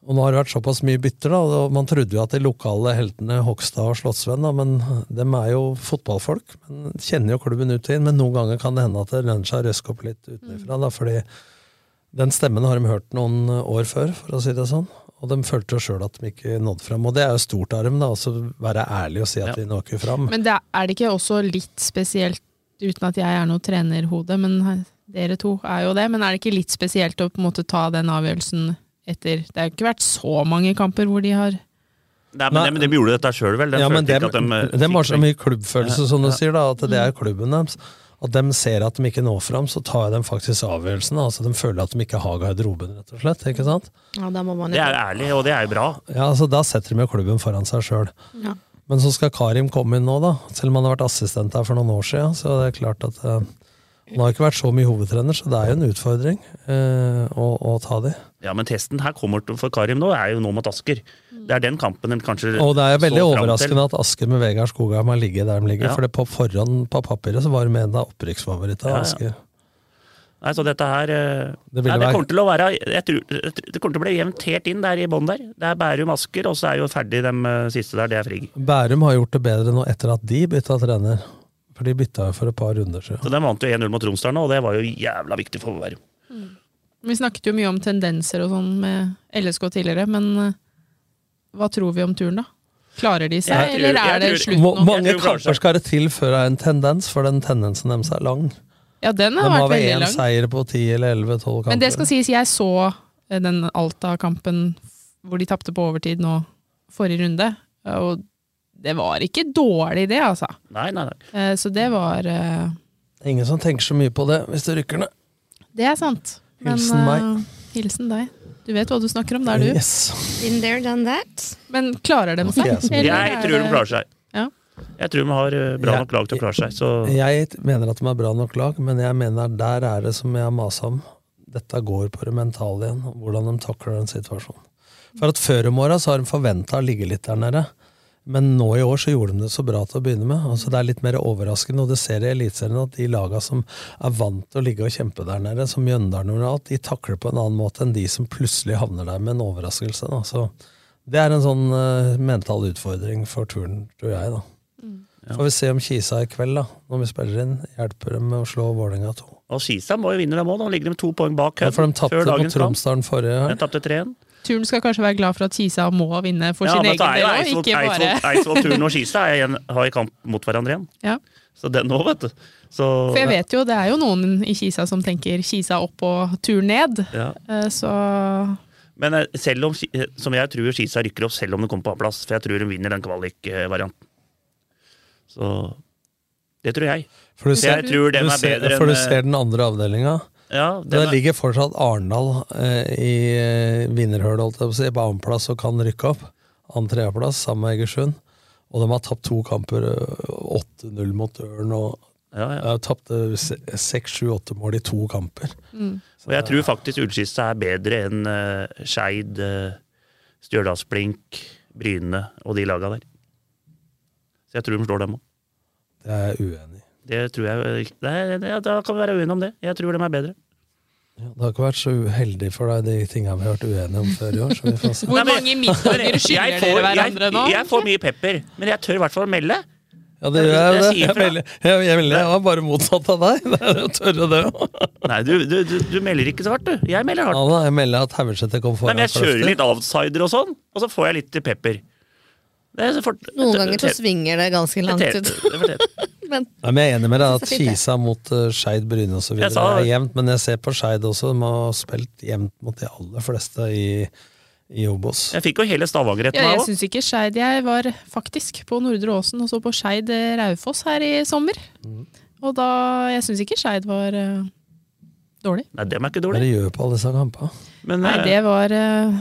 Speaker 7: og nå har det vært såpass mye bytter, da, og man trodde jo at de lokale heltene Hogstad og Slottsvenn, da, men dem er jo fotballfolk. Men kjenner jo klubben ut og inn, men noen ganger kan det hende at det lønner seg å røske opp litt utenfra. Da, fordi den stemmen har de hørt noen år før, for å si det sånn. Og de følte jo sjøl at de ikke nådde fram. Og det er jo stort av dem, da, å være ærlig og si at de når ikke fram.
Speaker 5: Men det er, er det ikke også litt spesielt, uten at jeg er noe trenerhode, men dere to er jo det, men er det ikke litt spesielt å på en måte ta den avgjørelsen etter Det har ikke vært så mange kamper hvor de har
Speaker 8: Nei, men, de, men de gjorde dette sjøl, vel? De
Speaker 7: ja, men dem,
Speaker 8: de, de, eh,
Speaker 7: har så mye klubbfølelse, som du
Speaker 8: Ja.
Speaker 7: sier, da, at det er klubben deres. og de ser at de ikke når fram, så tar de faktisk avgjørelsen. Altså De føler at de ikke har garderoben, rett og slett. ikke sant?
Speaker 6: Ja, da må man
Speaker 8: Det er ærlig, og det er bra.
Speaker 7: Ja, altså Da setter de jo klubben foran seg sjøl.
Speaker 6: Ja.
Speaker 7: Men så skal Karim komme inn nå, da. Selv om han har vært assistent her for noen år siden. Så det er klart at eh, Han har ikke vært så mye hovedtrener, så det er jo en utfordring eh, å, å ta de.
Speaker 8: Ja, Men testen her kommer til- for Karim nå, er jo nå mot Asker. Det er den kampen den kanskje
Speaker 7: Og det er veldig overraskende at Asker med Vegard Skogheim har ligget der de ligger.
Speaker 8: Ja.
Speaker 7: For det på forhånd på papiret så var de en av opprykksfavorittene.
Speaker 8: Ja, ja.
Speaker 7: Asker.
Speaker 8: Nei, så dette her eh,
Speaker 7: Det
Speaker 8: nei, det kommer til å være tror, Det kommer til å bli jevnt helt inn der i bånn der. Det er Bærum Asker, og så er jo ferdig de eh, siste der. Det er Frigg.
Speaker 7: Bærum har gjort det bedre nå etter at de bytta trener. For de bytta jo for et par runder siden.
Speaker 8: Så de vant jo 1-0 mot Romsdal nå, og det var jo jævla viktig for Bærum.
Speaker 5: Vi snakket jo mye om tendenser og sånn med LSK tidligere, men eh, hva tror vi om turen, da? Klarer de seg,
Speaker 8: Jeg
Speaker 5: eller er
Speaker 8: jeg
Speaker 5: det slutt nå?
Speaker 7: mange kamper skal det til før det er en tendens? For den tendensen deres er lang.
Speaker 5: Ja, den
Speaker 7: De
Speaker 5: har
Speaker 7: har
Speaker 5: vært
Speaker 7: vel
Speaker 5: veldig
Speaker 7: én
Speaker 5: lang.
Speaker 7: seier på ti eller elleve, tolv kamper.
Speaker 5: Men det skal sies, jeg så eh, den Alta-kampen hvor de tapte på overtid nå forrige runde, og det var ikke dårlig det, altså.
Speaker 8: Nei, nei, nei.
Speaker 5: Eh, Så det var eh,
Speaker 7: Ingen som tenker så mye på det hvis det rykker ned.
Speaker 5: Det er sant. Men,
Speaker 7: Hilsen meg.
Speaker 5: Uh, hilsen deg. Du vet hva du snakker om der, du.
Speaker 7: Yes.
Speaker 6: In there, done that.
Speaker 5: Men klarer de seg?
Speaker 7: Ok,
Speaker 8: Jeg
Speaker 5: er
Speaker 8: tror de klarer seg.
Speaker 5: Ja.
Speaker 8: Jeg tror de har bra nok lag til å klare seg. Så
Speaker 7: Jeg mener at de har bra nok lag, men jeg mener der er det som jeg har masa om. Dette går på det mentale igjen, hvordan de takler den situasjonen. For at Før om åra så har de forventa å ligge litt der nede, men nå i år så gjorde de det så bra til å begynne med. Altså Det er litt mer overraskende, og det ser i Eliteserien at de laga som er vant til å ligge og kjempe der nede, som Mjøndalen og alt, de takler på en annen måte enn de som plutselig havner der med en overraskelse. Da. Så det er en sånn uh, mental utfordring for turen, tror jeg. da. Får vi se om Kisa i kveld, da, når vi spiller inn, hjelper dem med å slå Vålerenga 2.
Speaker 8: Og Kisa må jo vinne dem òg. da. ligger de to poeng bak.
Speaker 7: Ja, for de tapte
Speaker 8: på.
Speaker 7: Tromsdalen forrige
Speaker 8: De tapte 3-1.
Speaker 5: Turen skal kanskje være glad for at Kisa må vinne for
Speaker 8: Ja,
Speaker 5: sin egen del
Speaker 8: Ja,
Speaker 5: òg,
Speaker 8: så
Speaker 5: ikke bare
Speaker 8: Eidsvoll, Turn og Kisa er igjen, har i kamp mot hverandre igjen.
Speaker 5: Ja.
Speaker 8: Så det nå, vet du. Så,
Speaker 5: For jeg vet jo, det er jo noen i Kisa som tenker Kisa opp og tur ned.
Speaker 8: Ja.
Speaker 5: Eh, Så
Speaker 8: Men eh, selv om, eh, som jeg tror Kisa rykker opp selv om den kommer på annenplass, for jeg tror hun vinner den kvalikvarianten. Så det tror jeg.
Speaker 7: For du ser,
Speaker 8: jeg tror den er bedre enn
Speaker 7: for du ser den andre avdelinga.
Speaker 8: Ja,
Speaker 7: det
Speaker 8: er-
Speaker 7: ligger fortsatt Arendal eh, i eh, vinnerhølet, holdt jeg på å si, på annenplass og kan rykke opp. Annen tredjeplass, sammen med Egersund. Og de har tapt to kamper, eh, 8-0 mot Ørn, og
Speaker 8: Ja, ja.
Speaker 7: tapte 6-7-8 mål i to kamper.
Speaker 5: mm.
Speaker 8: Og jeg tror faktisk Ullskisa er bedre enn uh, Skeid, uh, Stjørdalsblink, Bryne og de laga der. Så jeg tror de slår dem òg.
Speaker 7: Det er jeg uenig i.
Speaker 8: Det tror jeg det, det- Da kan vi være uenige om det. Jeg tror de er bedre.
Speaker 7: Det har ikke vært så uheldig for deg, de tingene vi har vært uenige om før i år. Så vi får se.
Speaker 5: Hvor mange middager [laughs] skylder
Speaker 8: får-
Speaker 5: dere hverandre nå?
Speaker 8: Jeg, jeg får mye pepper, men jeg tør i hvert fall melde.
Speaker 7: Ja, det gjør jeg,
Speaker 8: Jeg
Speaker 7: det. Jeg, melder- jeg, jeg, melder- jeg var bare motsatt av deg. Det er jo tørre, det òg.
Speaker 8: Nei, du, du, du, du melder ikke så hardt, du. Jeg melder hardt.
Speaker 7: Ja, da, jeg melder at Haugesæter kom
Speaker 8: Nei,
Speaker 7: foran
Speaker 8: men jeg kjører litt outsider og sånn, og så får jeg litt pepper. Det er så fort,
Speaker 6: Noen ganger så svinger det ganske langt
Speaker 8: Det-
Speaker 6: ut. Men
Speaker 7: Nei, men jeg er enig med deg at. Kisa mot uh, Skeid, Bryne osv.
Speaker 8: Jeg
Speaker 7: er jevnt, men jeg ser på Skeid også. De har spilt jevnt mot de aller fleste i, i Obos.
Speaker 8: Jeg fikk jo hele Stavanger etter
Speaker 5: Ja, jeg
Speaker 8: meg òg.
Speaker 5: syns ikke Skeid Jeg var faktisk på Nordre Åsen og så på Skeid eh, Raufoss her i sommer.
Speaker 8: Mm.
Speaker 5: Og da Jeg syns ikke Skeid var uh, dårlig.
Speaker 8: Nei, dem er ikke
Speaker 7: Hva er
Speaker 8: dårlig.
Speaker 7: det gjør på alle disse kampene?
Speaker 8: Men
Speaker 5: Nei, det var uh,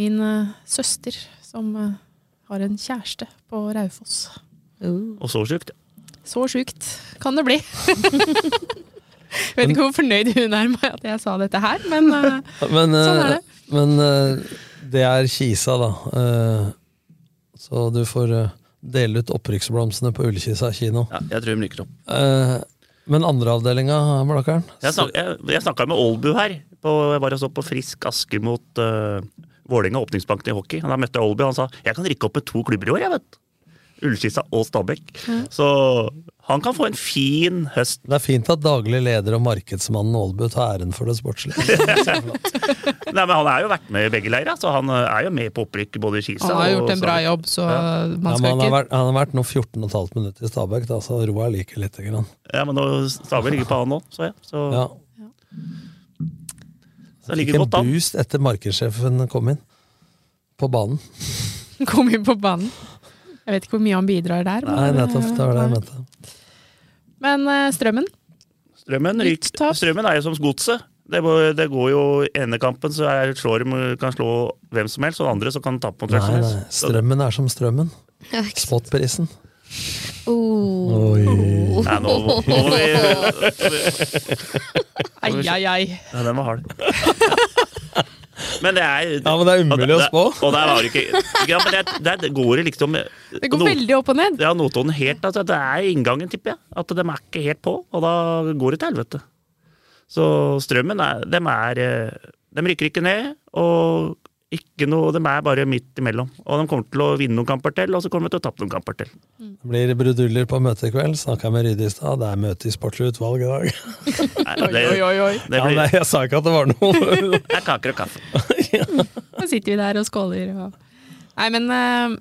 Speaker 5: min søster som har en kjæreste på Raufoss.
Speaker 8: Og så sjukt.
Speaker 5: Så sjukt kan det bli. [laughs] Jeg Vet ikke hvor fornøyd hun er med at jeg sa dette her, men eh, [laughs]
Speaker 7: Men,
Speaker 5: Sånn er
Speaker 7: eh,
Speaker 5: det.
Speaker 7: men eh, det er Kisa, da. Eh, så du får eh, dele ut opprykksblomstene på Ullkisa kino.
Speaker 8: Ja, jeg tror de liker.
Speaker 7: Eh, men andreavdelinga, Blakkaren?
Speaker 8: Jeg, snak, jeg, jeg snakka med Olbu her. På, jeg var og så på Frisk Asker mot uh, Vålerenga, åpningsbanken i hockey. Da møtte jeg Olbu, og han sa jeg kan rykke opp med to klubber i år. jeg vet. Ullskisa og Stabæk. Så han kan få en fin høst.
Speaker 7: Det er fint at daglig leder og markedsmannen Aalbu tar æren for det sportslige. [laughs]
Speaker 8: Nei, men Han er jo vært med i begge leirer, så han eh, er jo med på opprykk både i Kisa
Speaker 5: han har gjort en bra
Speaker 8: Stabæk.
Speaker 5: jobb, så
Speaker 8: Ja.
Speaker 5: man
Speaker 7: Ja,
Speaker 5: skal
Speaker 7: han, har
Speaker 5: ikke
Speaker 7: vært, han har vært nå 14,5 minutter i Stabæk, da, så roa liker lite grann.
Speaker 8: Ja, men nå Stabæk ligger på han nå, så jeg. Så,
Speaker 7: Ja.
Speaker 8: så det
Speaker 7: Fikk
Speaker 8: ligger
Speaker 7: en
Speaker 8: godt an.
Speaker 7: boost etter markedssjefen kom inn på banen. [laughs]
Speaker 5: kom inn på banen. Jeg vet ikke hvor mye han bidrar der.
Speaker 7: Nei, nettopp. Det var det jeg
Speaker 5: eh,
Speaker 7: mente.
Speaker 5: Men eh, Strømmen?
Speaker 8: Strømmen, ryk, strømmen er jo som godset. Det, det går jo ene kampen, så jeg slår kan slå hvem som helst, og den andre så kan tape mot hvem som helst.
Speaker 7: Strømmen er som strømmen. [laughs] Spotprisen.
Speaker 6: Oh.
Speaker 7: Oi. [laughs]
Speaker 8: Nei, nå, må- nå må vi
Speaker 5: Ai, ai, ai.
Speaker 8: Ja, den var hard. [laughs] Men det er
Speaker 7: Ja, men det er umulig å spå.
Speaker 8: Og der var det ikke Ja, men det, det, det går det liksom
Speaker 5: Det går veldig opp og ned.
Speaker 8: Ja, Notodden helt altså, Det er inngangen, tipper jeg. At de er ikke helt på, og da går det til helvete. Så Strømmen er, dem er eh, De rykker ikke ned, og ikke noe, de er bare midt imellom. Og de kommer til å vinne noen kamper til, og så kommer de til å tape noen kamper til.
Speaker 7: Det blir bruduljer på møtet i kveld. Snakka med Rydde i stad. Det er møte i sportslig utvalg i dag. [laughs]
Speaker 8: Nei, det,
Speaker 5: Oi, oi, oi.
Speaker 8: Det
Speaker 7: Ja, nei, jeg sa ikke at det var noe. [laughs]
Speaker 8: det er kaker og kaffe. [laughs]
Speaker 5: Da sitter vi der og skåler. Og... Nei, men eh,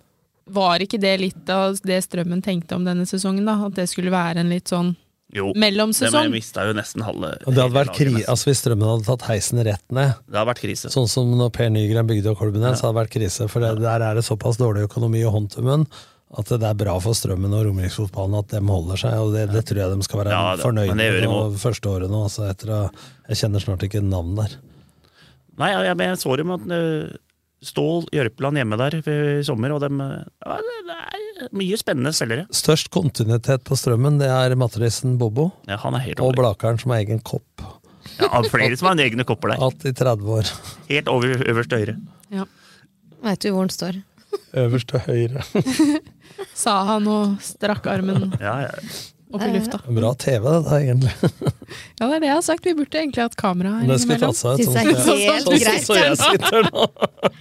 Speaker 5: var ikke det litt av det Strømmen tenkte om denne sesongen? da? At det skulle være en litt sånn
Speaker 8: Jo,
Speaker 5: mellomsesong?
Speaker 8: de mista jo nesten halve
Speaker 7: Og det hadde vært kri altså Hvis Strømmen hadde tatt heisen rett ned,
Speaker 8: Det hadde vært krise.
Speaker 7: sånn som når Per Nygren bygde opp klubben igjen, så hadde det vært krise. For det, der er det såpass dårlig økonomi og hånd til munn at det er bra for Strømmen og Romeriksfotballen at dem holder seg. Og det, det tror jeg de skal være
Speaker 8: Ja, det-
Speaker 7: fornøyd
Speaker 8: men
Speaker 7: med
Speaker 8: de
Speaker 7: første året nå. Altså etter å, jeg kjenner snart ikke navn der.
Speaker 8: Nei, jeg, jeg, jeg så dem at eh, Stål Jørpeland hjemme der i sommer, og dem, eh, ja, det, det er mye spennende selgere.
Speaker 7: Størst kontinuitet på Strømmen, det er matrisen Bobo.
Speaker 8: Ja, han er helt
Speaker 7: Og. Blakeren som har egen kopp.
Speaker 8: Ja, flere som har egne kopper der.
Speaker 7: Alt i 30 år.
Speaker 8: Helt over øverst høyre. Ja.
Speaker 6: Veit du hvor den står?
Speaker 7: Øverst til høyre. [laughs]
Speaker 5: Sa han og strakk armen
Speaker 8: Ja, ja.
Speaker 5: Opp i lufta.
Speaker 7: Bra TV, dette, egentlig. [laughs]
Speaker 5: Ja, det er det jeg har sagt. Vi burde egentlig hatt kamera her
Speaker 7: Det skulle
Speaker 5: innimellom.
Speaker 7: tatt seg ut. Sånn, som- sånn,
Speaker 6: greit,
Speaker 7: som jeg
Speaker 6: altså.
Speaker 7: sitter nå.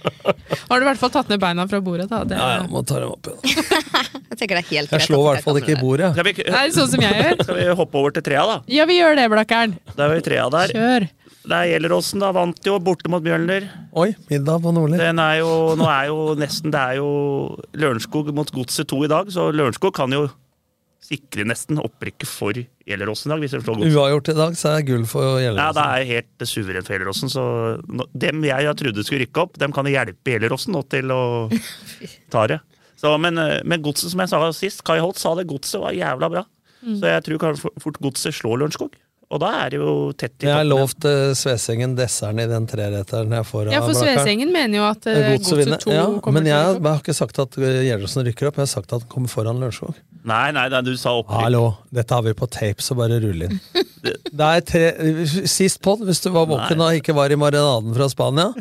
Speaker 7: [laughs]
Speaker 5: Har du i hvert fall tatt ned beina fra bordet, da? Det,
Speaker 7: Ja, ja, må ta dem opp igjen. [laughs]
Speaker 6: Jeg tenker det er helt
Speaker 7: Jeg slår i hvert fall ikke i bordet.
Speaker 8: Skal vi,
Speaker 5: er sånn som jeg gjør.
Speaker 8: skal vi hoppe over til trea, da?
Speaker 5: Ja, vi gjør det, Blakkern.
Speaker 8: Da er vi trea der.
Speaker 5: Kjør.
Speaker 8: Det er Gjelleråsen, da. Vant jo borte mot Mjølner.
Speaker 7: Oi, middag på Nordli.
Speaker 8: Den er jo, nå er jo nesten Det er jo Lørenskog mot Godset 2 i dag, så Lørenskog kan jo sikre nesten opprykket for Gjelleråsen i dag, hvis jeg forstår godt.
Speaker 7: Uavgjort i dag, så er gull for
Speaker 8: Ja,
Speaker 7: Gjelleråsen.
Speaker 8: det er helt suverent for Gjelleråsen. Så dem jeg trodde skulle rykke opp, dem kan hjelpe Gjelleråsen nå til å [laughs] ta det. Så, men, eh, men Godset, som jeg sa sist, Kai Holt sa det, Godset var jævla bra.
Speaker 5: Mm.
Speaker 8: Så jeg tror fort Godset slår Lørenskog. Og da er det jo tett i
Speaker 7: Jeg har lovt uh, Svesengen desserten i den treretteren jeg får
Speaker 5: Ja, for Svesengen mener jo at eh,
Speaker 7: Godset
Speaker 5: Godset 2
Speaker 7: Ja,
Speaker 5: kommer
Speaker 7: men
Speaker 5: til å
Speaker 7: har-
Speaker 5: rykke opp.
Speaker 7: jeg har ikke sagt at uh, rykker opp, jeg har sagt at han kommer foran Lørenskog.
Speaker 8: Nei, nei, nei, du sa opprykk.
Speaker 7: Hallo, dette har vi på tape, så bare rull inn. [laughs] Det er tre, Sist pod, hvis du var våken og ikke var i marinaden fra Spania,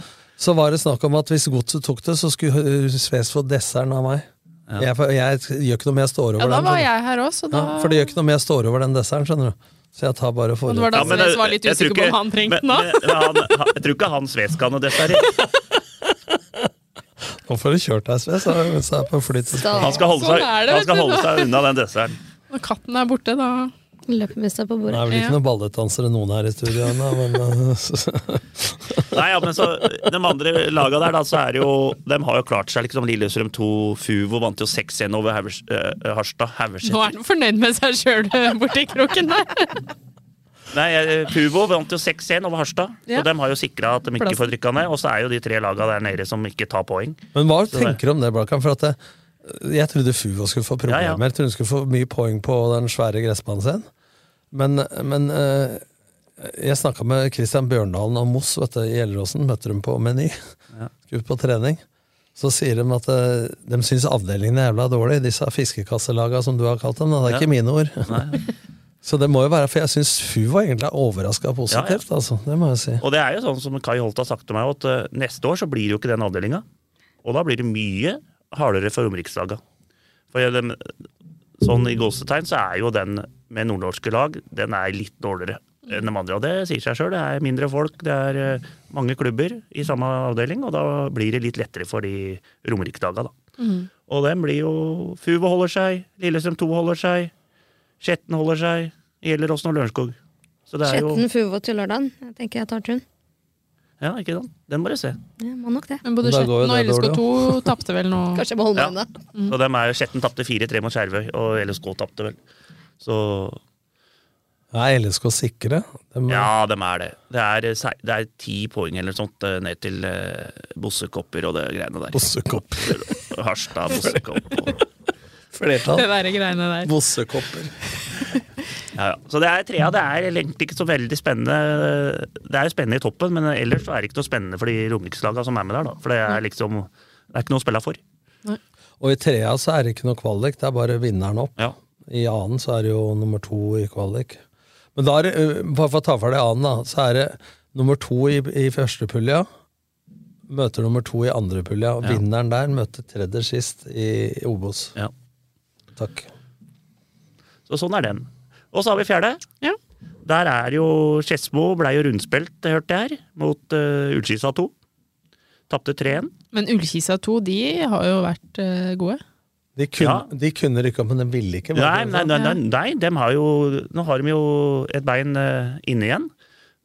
Speaker 7: så var det snakk om at hvis godset tok det, så skulle Sves få desserten av meg. Jeg, jeg, gjør ikke noe om jeg står over
Speaker 5: Ja, da var
Speaker 7: den,
Speaker 5: jeg her også, da
Speaker 7: Ja, for det gjør ikke noe om jeg står over den desserten, skjønner du. Så jeg tar bare
Speaker 5: Og det var da
Speaker 7: forrett.
Speaker 5: Sves var litt
Speaker 8: jeg tror
Speaker 5: usikker på om han trengte
Speaker 8: men-
Speaker 5: den,
Speaker 8: men Jeg tror ikke han Sves kan noe dessert. [laughs]
Speaker 7: Nå får du kjørt deg, Sves.
Speaker 8: Han skal holde
Speaker 5: Sånn
Speaker 8: seg,
Speaker 5: det,
Speaker 8: han skal holde seg unna den desserten.
Speaker 5: Når katten er borte, da
Speaker 6: Løper på bordet.
Speaker 7: Det er vel ikke
Speaker 5: Ja.
Speaker 7: noen balletdansere noen her i studio ennå, men uh, [laughs]
Speaker 8: Nei, ja, men så De andre laga der, da, så er jo De har jo klart seg, liksom. Lillestrøm 2, Fuvo vant jo 6-1 over Havers, uh, Harstad.
Speaker 5: Nå er han fornøyd med seg sjøl borti kroken der. [laughs]
Speaker 8: Nei, eh, Fuvo vant jo 6-1 over Harstad,
Speaker 5: Ja.
Speaker 8: og de har jo sikra at de ikke får drikka ned. Og så er jo de tre laga der nede som ikke tar poeng.
Speaker 7: Men hva
Speaker 8: Så
Speaker 7: tenker du om det, Blakan? For at det, jeg trodde Fuvo skulle få problemer.
Speaker 8: Ja, ja.
Speaker 7: Jeg trodde hun skulle få mye poeng på den svære gressbanen sin. Men, men eh, jeg snakka med Christian Bjørndalen og Moss vet du, i Gjelleråsen. Møtte dem på Meny.
Speaker 8: Ja. [laughs]
Speaker 7: Skulle på trening. Så sier de at eh, de syns avdelingen er jævla dårlig, disse fiskekasselaga som du har kalt dem. Det er
Speaker 8: Ja.
Speaker 7: ikke mine ord.
Speaker 8: Nei. [laughs]
Speaker 7: Så det må jo være, for jeg syns Fuvo egentlig er overraska positivt, altså. Det må jeg si.
Speaker 8: Og det er jo sånn som Kai Holt har sagt til meg, at eh, neste år så blir det jo ikke den avdelinga. Og da blir det mye hardere for romerikslaga. For sånn i gåsetegn så er jo den med nordnorske lag, den er litt dårligere enn de andre. Og det sier seg sjøl. Det er mindre folk, det er eh, mange klubber i samme avdeling, og da blir det litt lettere for de romerikslaga, da.
Speaker 5: Mm.
Speaker 8: Og den blir jo Fuvo holder seg, Lillestrøm 2 holder seg, Skjetten holder seg, Gjelleråsen og Lørenskog. Så er jo
Speaker 6: Skjetten Fuvo til lørdagen. Jeg tenker jeg tar tun.
Speaker 8: Ja, ikke sant? Den må du se.
Speaker 6: Ja, må nok det.
Speaker 5: Men både Skjetten og
Speaker 7: dårlig,
Speaker 5: LSK2 tapte vel nå. [laughs]
Speaker 6: Kanskje jeg beholder
Speaker 8: Ja.
Speaker 6: meg ennå.
Speaker 8: Og dem er, Skjetten tapte 4-3 mot Skjervøy, og LSK tapte vel. Så
Speaker 7: Er LSK sikre? De,
Speaker 8: ja, dem er det. Det er, eh, det er ti poeng eller sånt eh, ned til eh, Bossekopper og det greiene der.
Speaker 7: Bossekopper. [laughs]
Speaker 8: Harstad, Bossekopp og
Speaker 7: Flertall.
Speaker 5: Det der greiene der.
Speaker 7: Bossekopper. [laughs]
Speaker 8: Ja, ja. Så det er trea. Det er egentlig ikke så veldig spennende. Det er jo spennende i toppen, men ellers er det ikke noe spennende for de romerikslagene som er med der. da. For det er liksom Det er ikke noe å spille for.
Speaker 7: Og i trea så er det ikke noe kvalik, det er bare vinneren opp.
Speaker 8: Ja.
Speaker 7: I annen så er det jo nummer to i kvalik. Men da er det, bare for å ta for deg annen, da, så er det nummer to i, i første pulja møter nummer to i andre pulja. og
Speaker 8: Ja.
Speaker 7: Vinneren der møter tredje sist i Obos.
Speaker 8: Ja.
Speaker 7: Takk.
Speaker 8: Så sånn er den. Og så har vi fjerde. Der er jo Skedsmo blei jo rundspilt, det hørte jeg her, mot uh, Ullkisa 2. Tapte 3-1.
Speaker 5: Men Ullkisa 2, de har jo vært uh, gode.
Speaker 7: De kunne,
Speaker 8: Ja.
Speaker 7: de kunne rykke opp, men de ville ikke.
Speaker 8: Nei, nei,
Speaker 7: sånn?
Speaker 8: nei, nei, nei de har jo, nå har de jo et bein uh, inne igjen.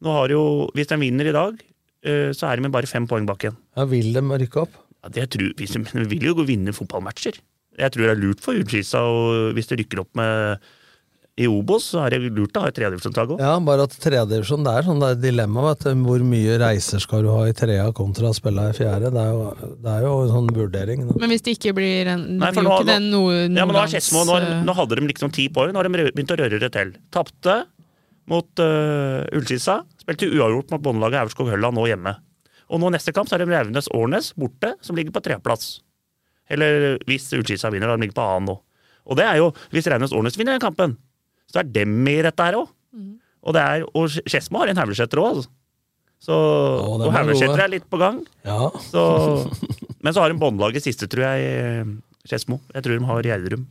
Speaker 8: Nå har jo, Hvis de vinner i dag, uh, så er de med bare fem poeng bak igjen.
Speaker 7: Ja, vil de rykke opp?
Speaker 8: Ja, det tror, hvis de, de vil jo gå vinne fotballmatcher. Jeg tror det er lurt for Ullskisa, hvis de rykker opp med i Obos, så er det lurt å ha et tredjedivisjonslag òg.
Speaker 7: Ja, bare at tredjedivisjon, det er sånn det er dilemma. Vet du. Hvor mye reiser skal du ha i trea kontra å spille i fjerde? Det er jo, det er jo en sånn vurdering. Da.
Speaker 5: Men hvis det ikke blir en
Speaker 8: Nei, for
Speaker 5: blir
Speaker 8: nå-
Speaker 5: ikke
Speaker 8: Ja, men nå, er
Speaker 5: Nordlands,
Speaker 8: nå,
Speaker 5: eh,
Speaker 8: nå hadde de liksom ti poeng, nå har de begynt å røre det til. Tapte mot uh, Ullskissa. spilte uavgjort mot bondelaget Aurskog-Hølla nå hjemme. Og nå neste kamp så er det Raunes-Årnes borte, som ligger på tredjeplass. Eller hvis Ullskisa vinner, da de ligger på annen nå. Og det er jo, hvis Raunes-Årnes vinner den kampen, så er dem i dette her òg. Og, det er- og Skedsmo har en Haugleseter òg, altså. Så,
Speaker 7: Å,
Speaker 8: og
Speaker 7: er
Speaker 8: Haugleseter er litt på gang.
Speaker 7: Ja.
Speaker 8: Så, men så har de båndlaget siste, tror jeg, i Skedsmo. Jeg tror de har Gjerdrum.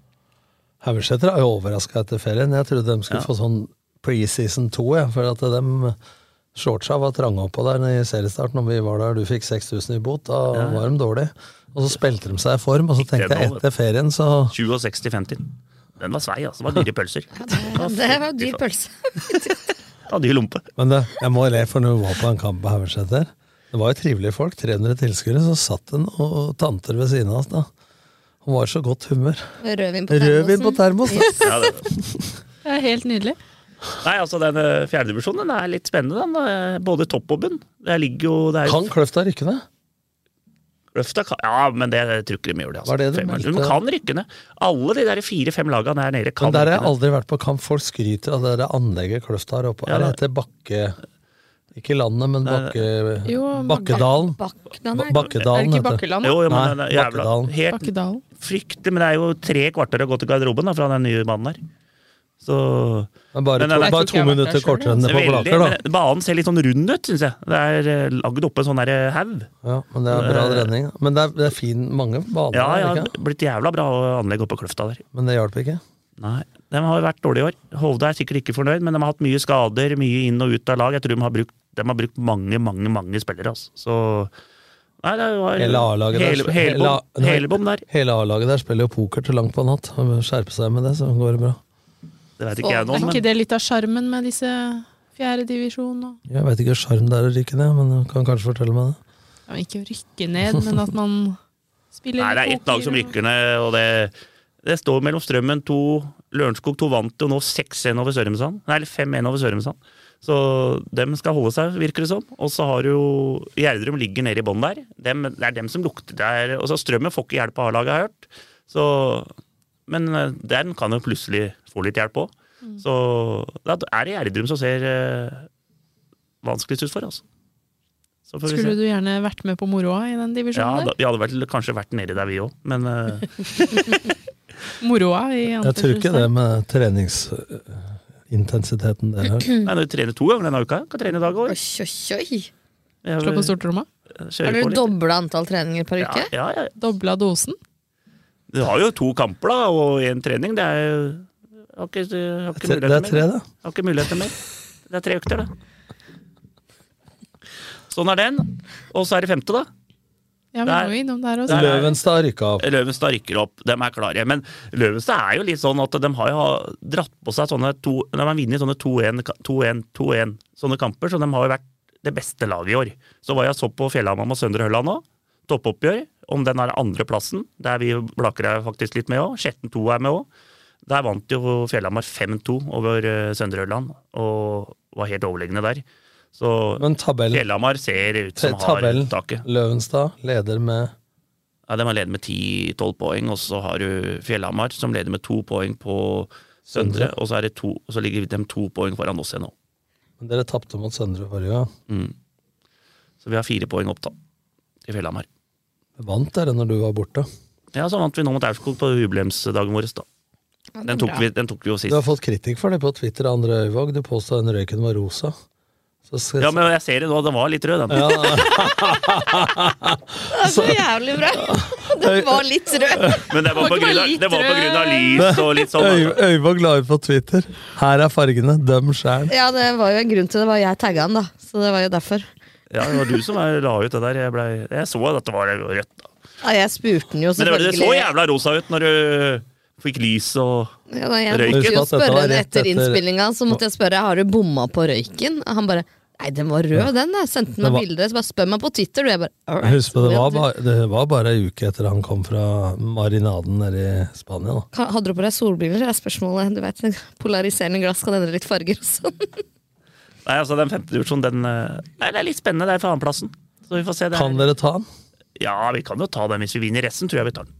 Speaker 7: Haugesæter er jo overraska etter ferien. Jeg trodde de skulle
Speaker 8: Ja.
Speaker 7: få sånn preseason 2, jeg, for at de shortsa var trange oppå der i seriestarten. når vi var der. Du fikk 6000 i bot, da
Speaker 8: Ja.
Speaker 7: var de dårlige. Og så spilte de seg i form, og så tenkte jeg etter ferien så
Speaker 8: 67-50. Den var svei, altså. Det var dyre pølser. [laughs]
Speaker 6: Det var dyr pølse.
Speaker 8: Ja, dyr lompe.
Speaker 7: Men det, jeg må le, for når vi var på en kamp på Haugeseter Det var jo trivelige folk, 300 tilskuere, så satt det noen tanter ved siden av oss. da. Hun var i så godt humør.
Speaker 6: Rødvin på termosen.
Speaker 7: Rødvin på termos! da.
Speaker 8: Ja, det. [laughs]
Speaker 5: Det er helt nydelig.
Speaker 8: Nei, altså den eh, fjerdedivisjonen er litt spennende, den. eh, Både topp og bunn. Det ligger jo det er,
Speaker 7: Kan Kløfta rykke ned?
Speaker 8: Kløfta kan, Ja, men det jeg tror ikke de gjør det. Altså.
Speaker 7: Var det meldte?
Speaker 8: de kan rykke ned. Alle de der fire-fem lagene der nede kan
Speaker 7: Men der har jeg aldri vært på kamp. Folk skryter av det der anlegget Kløfta har oppe.
Speaker 8: Ja, det-
Speaker 7: heter Bakke... Ikke landet, men Bakke...
Speaker 5: Jo,
Speaker 7: Bakkedalen.
Speaker 6: Bak,
Speaker 7: Ba-
Speaker 6: er-
Speaker 7: Bakkedalen,
Speaker 5: Er det ikke. Bakkeland?
Speaker 8: Jo, jo, men
Speaker 7: Nei,
Speaker 8: jævla
Speaker 7: Bakkedalen.
Speaker 8: Helt
Speaker 5: Bakkedalen.
Speaker 8: fryktelig, men det er jo tre kvarter å gå til garderoben da, fra den nye mannen der. Så
Speaker 7: Men bare
Speaker 8: Men
Speaker 7: to, bare to minutter kortere enn det på Blaker, da.
Speaker 8: banen ser litt sånn rund ut, syns jeg. Det er eh, lagd oppe en sånn der haug.
Speaker 7: Ja, men det er bra redning. Men det er, det er fin, mange baner
Speaker 8: Ja, ja,
Speaker 7: ikke?
Speaker 8: blitt jævla bra anlegg oppe på Kløfta der.
Speaker 7: Men det hjalp ikke.
Speaker 8: Nei, de har vært dårlige i år. Hovde er sikkert ikke fornøyd, men de har hatt mye skader, mye inn og ut av lag. Jeg tror de har brukt, de har brukt mange, mange mange spillere. Altså. Så Nei, det var
Speaker 7: Hele A-laget der
Speaker 8: hele,
Speaker 7: hele. Hele A-laget der spiller jo poker til langt på natt. Skjerpe seg med det, så går det bra.
Speaker 8: Det vet ikke jeg nå,
Speaker 5: Er ikke det litt av sjarmen med disse fjerdedivisjon og
Speaker 7: Jeg veit ikke hva sjarm det er å rykke ned, men du kan kanskje fortelle meg det.
Speaker 5: ja, Ikke å rykke ned, men at man spiller
Speaker 8: Nei, det er ett lag som rykker ned, og det, det står mellom Strømmen 2 Lørenskog 2 vant jo nå 6-1 over Sørumsand. Nei, eller 5-1 over Sørumsand. Så dem skal holde seg, virker det som. Og så har jo Gjerdrum ligger nede i bånn der. Dem, det er dem som lukter. Det er, og så Strømmen får ikke hjelp av A-laget, har jeg hørt. Så, men eh, den kan jo plutselig få litt hjelp òg. Så da er det Gjerdrum som ser eh, vanskeligst ut for, altså. Så får vi se.
Speaker 5: Skulle du gjerne vært med på moroa i den
Speaker 8: Ja,
Speaker 5: divisjonen
Speaker 8: da, vi hadde vært, kanskje vært nedi der, vi òg, men [laughs] eh.
Speaker 5: Moroa i
Speaker 7: Jeg tror ikke det med treningsintensiteten dere har.
Speaker 8: Nei, når du trener to ganger denne uka, kan trene i dag òg.
Speaker 6: Oi, oi, oi.
Speaker 5: Slå på stortromma?
Speaker 6: Har du dobla antall treninger per uke?
Speaker 8: Ja, ja, ja.
Speaker 5: Dobla dosen?
Speaker 8: Du har jo to kamper da, og én trening. Det er jo har ikke, har ikke
Speaker 7: Det er tre, da.
Speaker 8: Har ikke muligheter mer. Det er tre økter, da. Sånn er den. Og så er det femte, da.
Speaker 5: Ja, vi
Speaker 8: Der-
Speaker 5: må innom der også.
Speaker 7: Løvenstad rykker opp.
Speaker 8: Løvenstad rykker opp, de er klare. Men Løvenstad er jo litt sånn at de har jo dratt på seg sånne to De har vunnet sånne 2-1, 2-1, 2-1 sånne kamper, så de har jo vært det beste laget i år. Så var jeg så på Fjellhamar med Søndre Hølland nå. Toppoppgjør om den der andreplassen, der vi Blaker er faktisk litt med òg. Skjetten 2 er med òg. Der vant jo Fjellhamar 5-2 over eh, Søndre Ørland og var helt overlegne der. Så. Fjellhamar ser ut som har taket.
Speaker 7: Løvenstad leder med
Speaker 8: Ja, De har ledet med 10-12 poeng, og så har du Fjellhamar som leder med to poeng på Søndre, og så, er det to, og så ligger de to poeng foran oss igjen nå.
Speaker 7: Men dere tapte mot Søndre forrige gang.
Speaker 8: Mm. Så vi har fire poeng opp, da. i Fjellhamar.
Speaker 7: Vant dere når du var borte?
Speaker 8: Ja, så vant vi nå mot Aurskog på jubileumsdagen vår, da.
Speaker 6: Ja,
Speaker 8: Den tok, vi, den tok vi jo sist.
Speaker 7: Du har fått kritikk for det på Twitter av André Øyvåg. Du påstod den røyken var rosa. Så skal-
Speaker 8: Ja, men jeg ser det nå, den var litt rød, den.
Speaker 7: Ja. [laughs]
Speaker 6: Det er så jævlig bra! [laughs] Den var litt rød.
Speaker 8: Men det var på grunn av, det var på grunn av lys og litt sånn.
Speaker 7: Øy,
Speaker 8: altså.
Speaker 7: Øyvåg la ut på Twitter. Her er fargene. Døm sjæl.
Speaker 6: Ja, det var jo en grunn til det. var Jeg tagga den, da. Så det var jo derfor.
Speaker 8: Ja, det var du som er- la ut det der. Jeg, ble, jeg så at det var rødt. da.
Speaker 6: Ja, jeg spurte den jo
Speaker 8: Men det, var- det så jævla rosa ut når du fikk lys og
Speaker 6: Ja, da, jeg
Speaker 8: røyken.
Speaker 6: måtte jo spørre henne etter innspillinga, så måtte jeg spørre har du bomma på røyken. Han bare Nei, den var rød, den. Jeg sendte meg bilder. Så bare spør meg på Twitter. du. jeg bare all right,
Speaker 7: Husk på, det var, bare, det var bare ei uke etter han kom fra marinaden nede i Spania. da.
Speaker 6: Hadde du på deg solbriller? er spørsmålet. Du vet, Polariserende glass kan endre litt farger og sånn. [laughs]
Speaker 8: Nei, altså Den femte divisjonen, den eh, Nei, det er litt spennende. Det er for annenplassen. Så vi får se. Det
Speaker 7: Kan dere ta den?
Speaker 8: Ja, vi kan jo ta den hvis vi vinner resten, tror jeg vi tar den.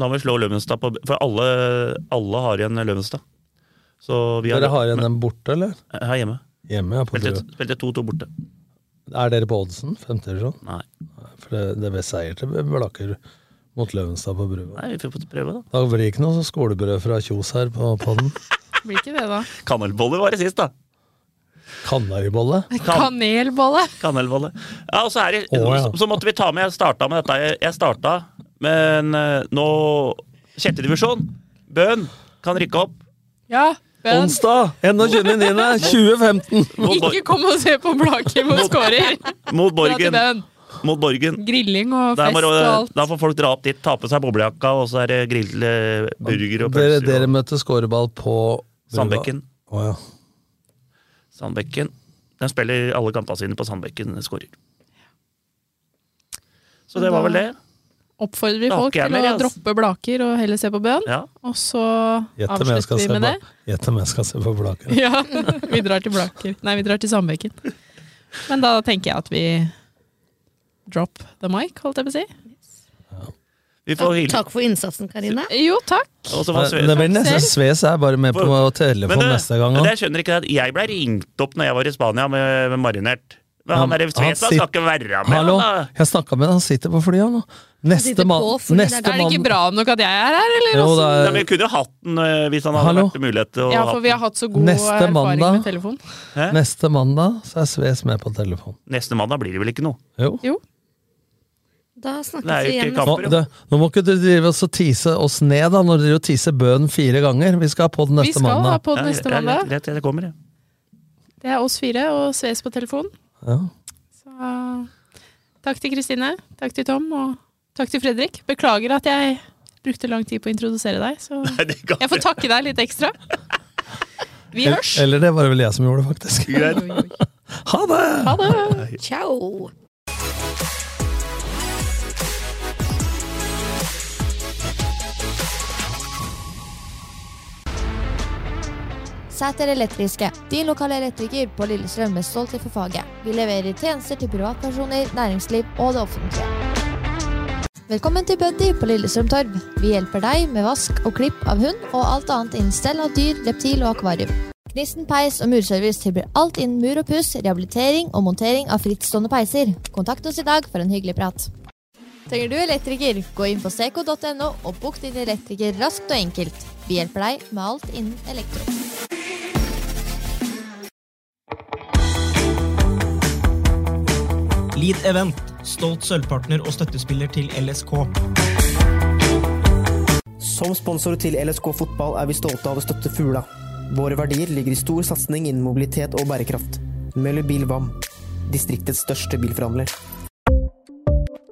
Speaker 8: Nå må vi slå Løvenstad på For alle, alle har igjen Løvenstad. Så vi har,
Speaker 7: Dere har igjen dem borte, eller?
Speaker 8: Her hjemme.
Speaker 7: Hjemme, ja.
Speaker 8: Spilte spilte 2-2 borte.
Speaker 7: Er dere på oddsen? Femte divisjon?
Speaker 8: Nei.
Speaker 7: For det, det er best seier til Blakker mot Løvenstad på Brua.
Speaker 8: Nei, vi får prøve, da.
Speaker 7: Da blir det ikke noe skolebrød fra Kjos her på podden. [laughs]
Speaker 5: Blir ikke det, da.
Speaker 8: Kanelboller var det sist, da.
Speaker 7: Kanaribolle?
Speaker 5: Kanelbolle!
Speaker 8: Kanelbolle. Ja, og så, er det,
Speaker 7: oh, ja.
Speaker 8: så, så måtte vi ta med Jeg starta med dette. Jeg, jeg starta, men eh, nå Sjette divisjon. Bøn kan rykke opp.
Speaker 5: Ja, Bøn.
Speaker 7: Onsdag 21.9.2015! [laughs]
Speaker 5: Ikke kom og se på Blakim mot skårer!
Speaker 8: Mot Borgen. Mot Borgen.
Speaker 5: Grilling og fest og alt.
Speaker 8: da får folk dra opp dit, ta på seg boblejakka, og så er det grill, eh, burger og pølser.
Speaker 7: dere
Speaker 8: dere
Speaker 7: møter skåreball på.
Speaker 8: Sandbekken.
Speaker 7: Å, ja.
Speaker 8: Sandbekken. Den spiller alle kampene sine på Sandbekken, skårer. Så det var vel det.
Speaker 5: Oppfordrer vi folk til å droppe Blaker og heller se på Bøen.
Speaker 8: Ja.
Speaker 5: Og så avslutter vi med det.
Speaker 7: gjett om jeg skal se på Blaker. [laughs]
Speaker 5: Ja, vi drar til Blaker. Nei, vi drar til Sandbekken. Men da tenker jeg at vi drop the mic, holdt jeg på å si.
Speaker 8: Vi får hilse.
Speaker 6: Takk for innsatsen, Karine.
Speaker 5: Jo, takk.
Speaker 7: Det blir nesten Sves er bare med på telefon
Speaker 8: det-
Speaker 7: neste gang.
Speaker 8: men. Jeg skjønner ikke at jeg ble ringt opp når jeg var i Spania med, med marinert. Men han
Speaker 7: han
Speaker 8: Svesa skal ikke være med.
Speaker 7: Hallo,
Speaker 8: han, da.
Speaker 7: jeg snakka med han, han sitter på flyet nå. Neste mann
Speaker 5: Er det ikke bra nok at jeg er her, eller?
Speaker 7: Jo,
Speaker 5: åssen?
Speaker 7: det
Speaker 8: Nei,
Speaker 7: er,
Speaker 8: men vi kunne jo hatt den eh, hvis han hadde
Speaker 7: Hallo?
Speaker 8: vært mulighet til å
Speaker 5: Ja, for vi har hatt så god
Speaker 7: Neste
Speaker 5: erfaring
Speaker 7: mandag.
Speaker 5: med telefon.
Speaker 8: Hæ?
Speaker 7: neste mandag så er Sves med på telefon.
Speaker 8: Neste mandag blir det vel ikke noe?
Speaker 7: Jo.
Speaker 5: Jo.
Speaker 6: Da snakkes vi igjen.
Speaker 7: Nå, det, nå må ikke du drive oss og tise oss ned, da, når dere tiser Bøen fire ganger. Vi skal ha på den
Speaker 5: Vi
Speaker 7: neste
Speaker 5: skal ha
Speaker 7: mandag.
Speaker 5: på
Speaker 8: Ja,
Speaker 5: neste
Speaker 8: ja,
Speaker 5: mandag.
Speaker 8: Greit, greit, det kommer, ja.
Speaker 5: Det er oss fire og Sves på telefon.
Speaker 7: Ja.
Speaker 5: Så takk til Kristine, takk til Tom og takk til Fredrik. Beklager at jeg brukte lang tid på å introdusere deg, så [laughs]
Speaker 8: Nei,
Speaker 5: jeg får takke deg litt ekstra. Vi hørs!
Speaker 7: eller det var det vel jeg som gjorde, faktisk. [laughs] Ha det!
Speaker 5: Ha det!
Speaker 6: Ciao!
Speaker 1: Sæter Elektriske, din lokale elektriker på Lillestrøm med stolthet for faget. Vi leverer tjenester til privatpersoner, næringsliv og det offentlige. Velkommen til Buddy på Lillestrøm Torv. Vi hjelper deg med vask og klipp av hund og alt annet innen stell av dyr, reptil og akvarium. Gnisten peis og murservice tilbyr alt innen mur og puss, rehabilitering og montering av frittstående peiser. Kontakt oss i dag for en hyggelig prat. Trenger du elektriker, gå inn på seco.no og bok din elektriker raskt og enkelt. Vi hjelper deg med alt innen elektro.
Speaker 2: Lead Event, stolt sølvpartner og støttespiller til LSK.
Speaker 3: Som sponsor til LSK fotball er vi stolte av å støtte Fugla. Våre verdier ligger i stor satsing innen mobilitet og bærekraft. Møller Vam, distriktets største bilforhandler.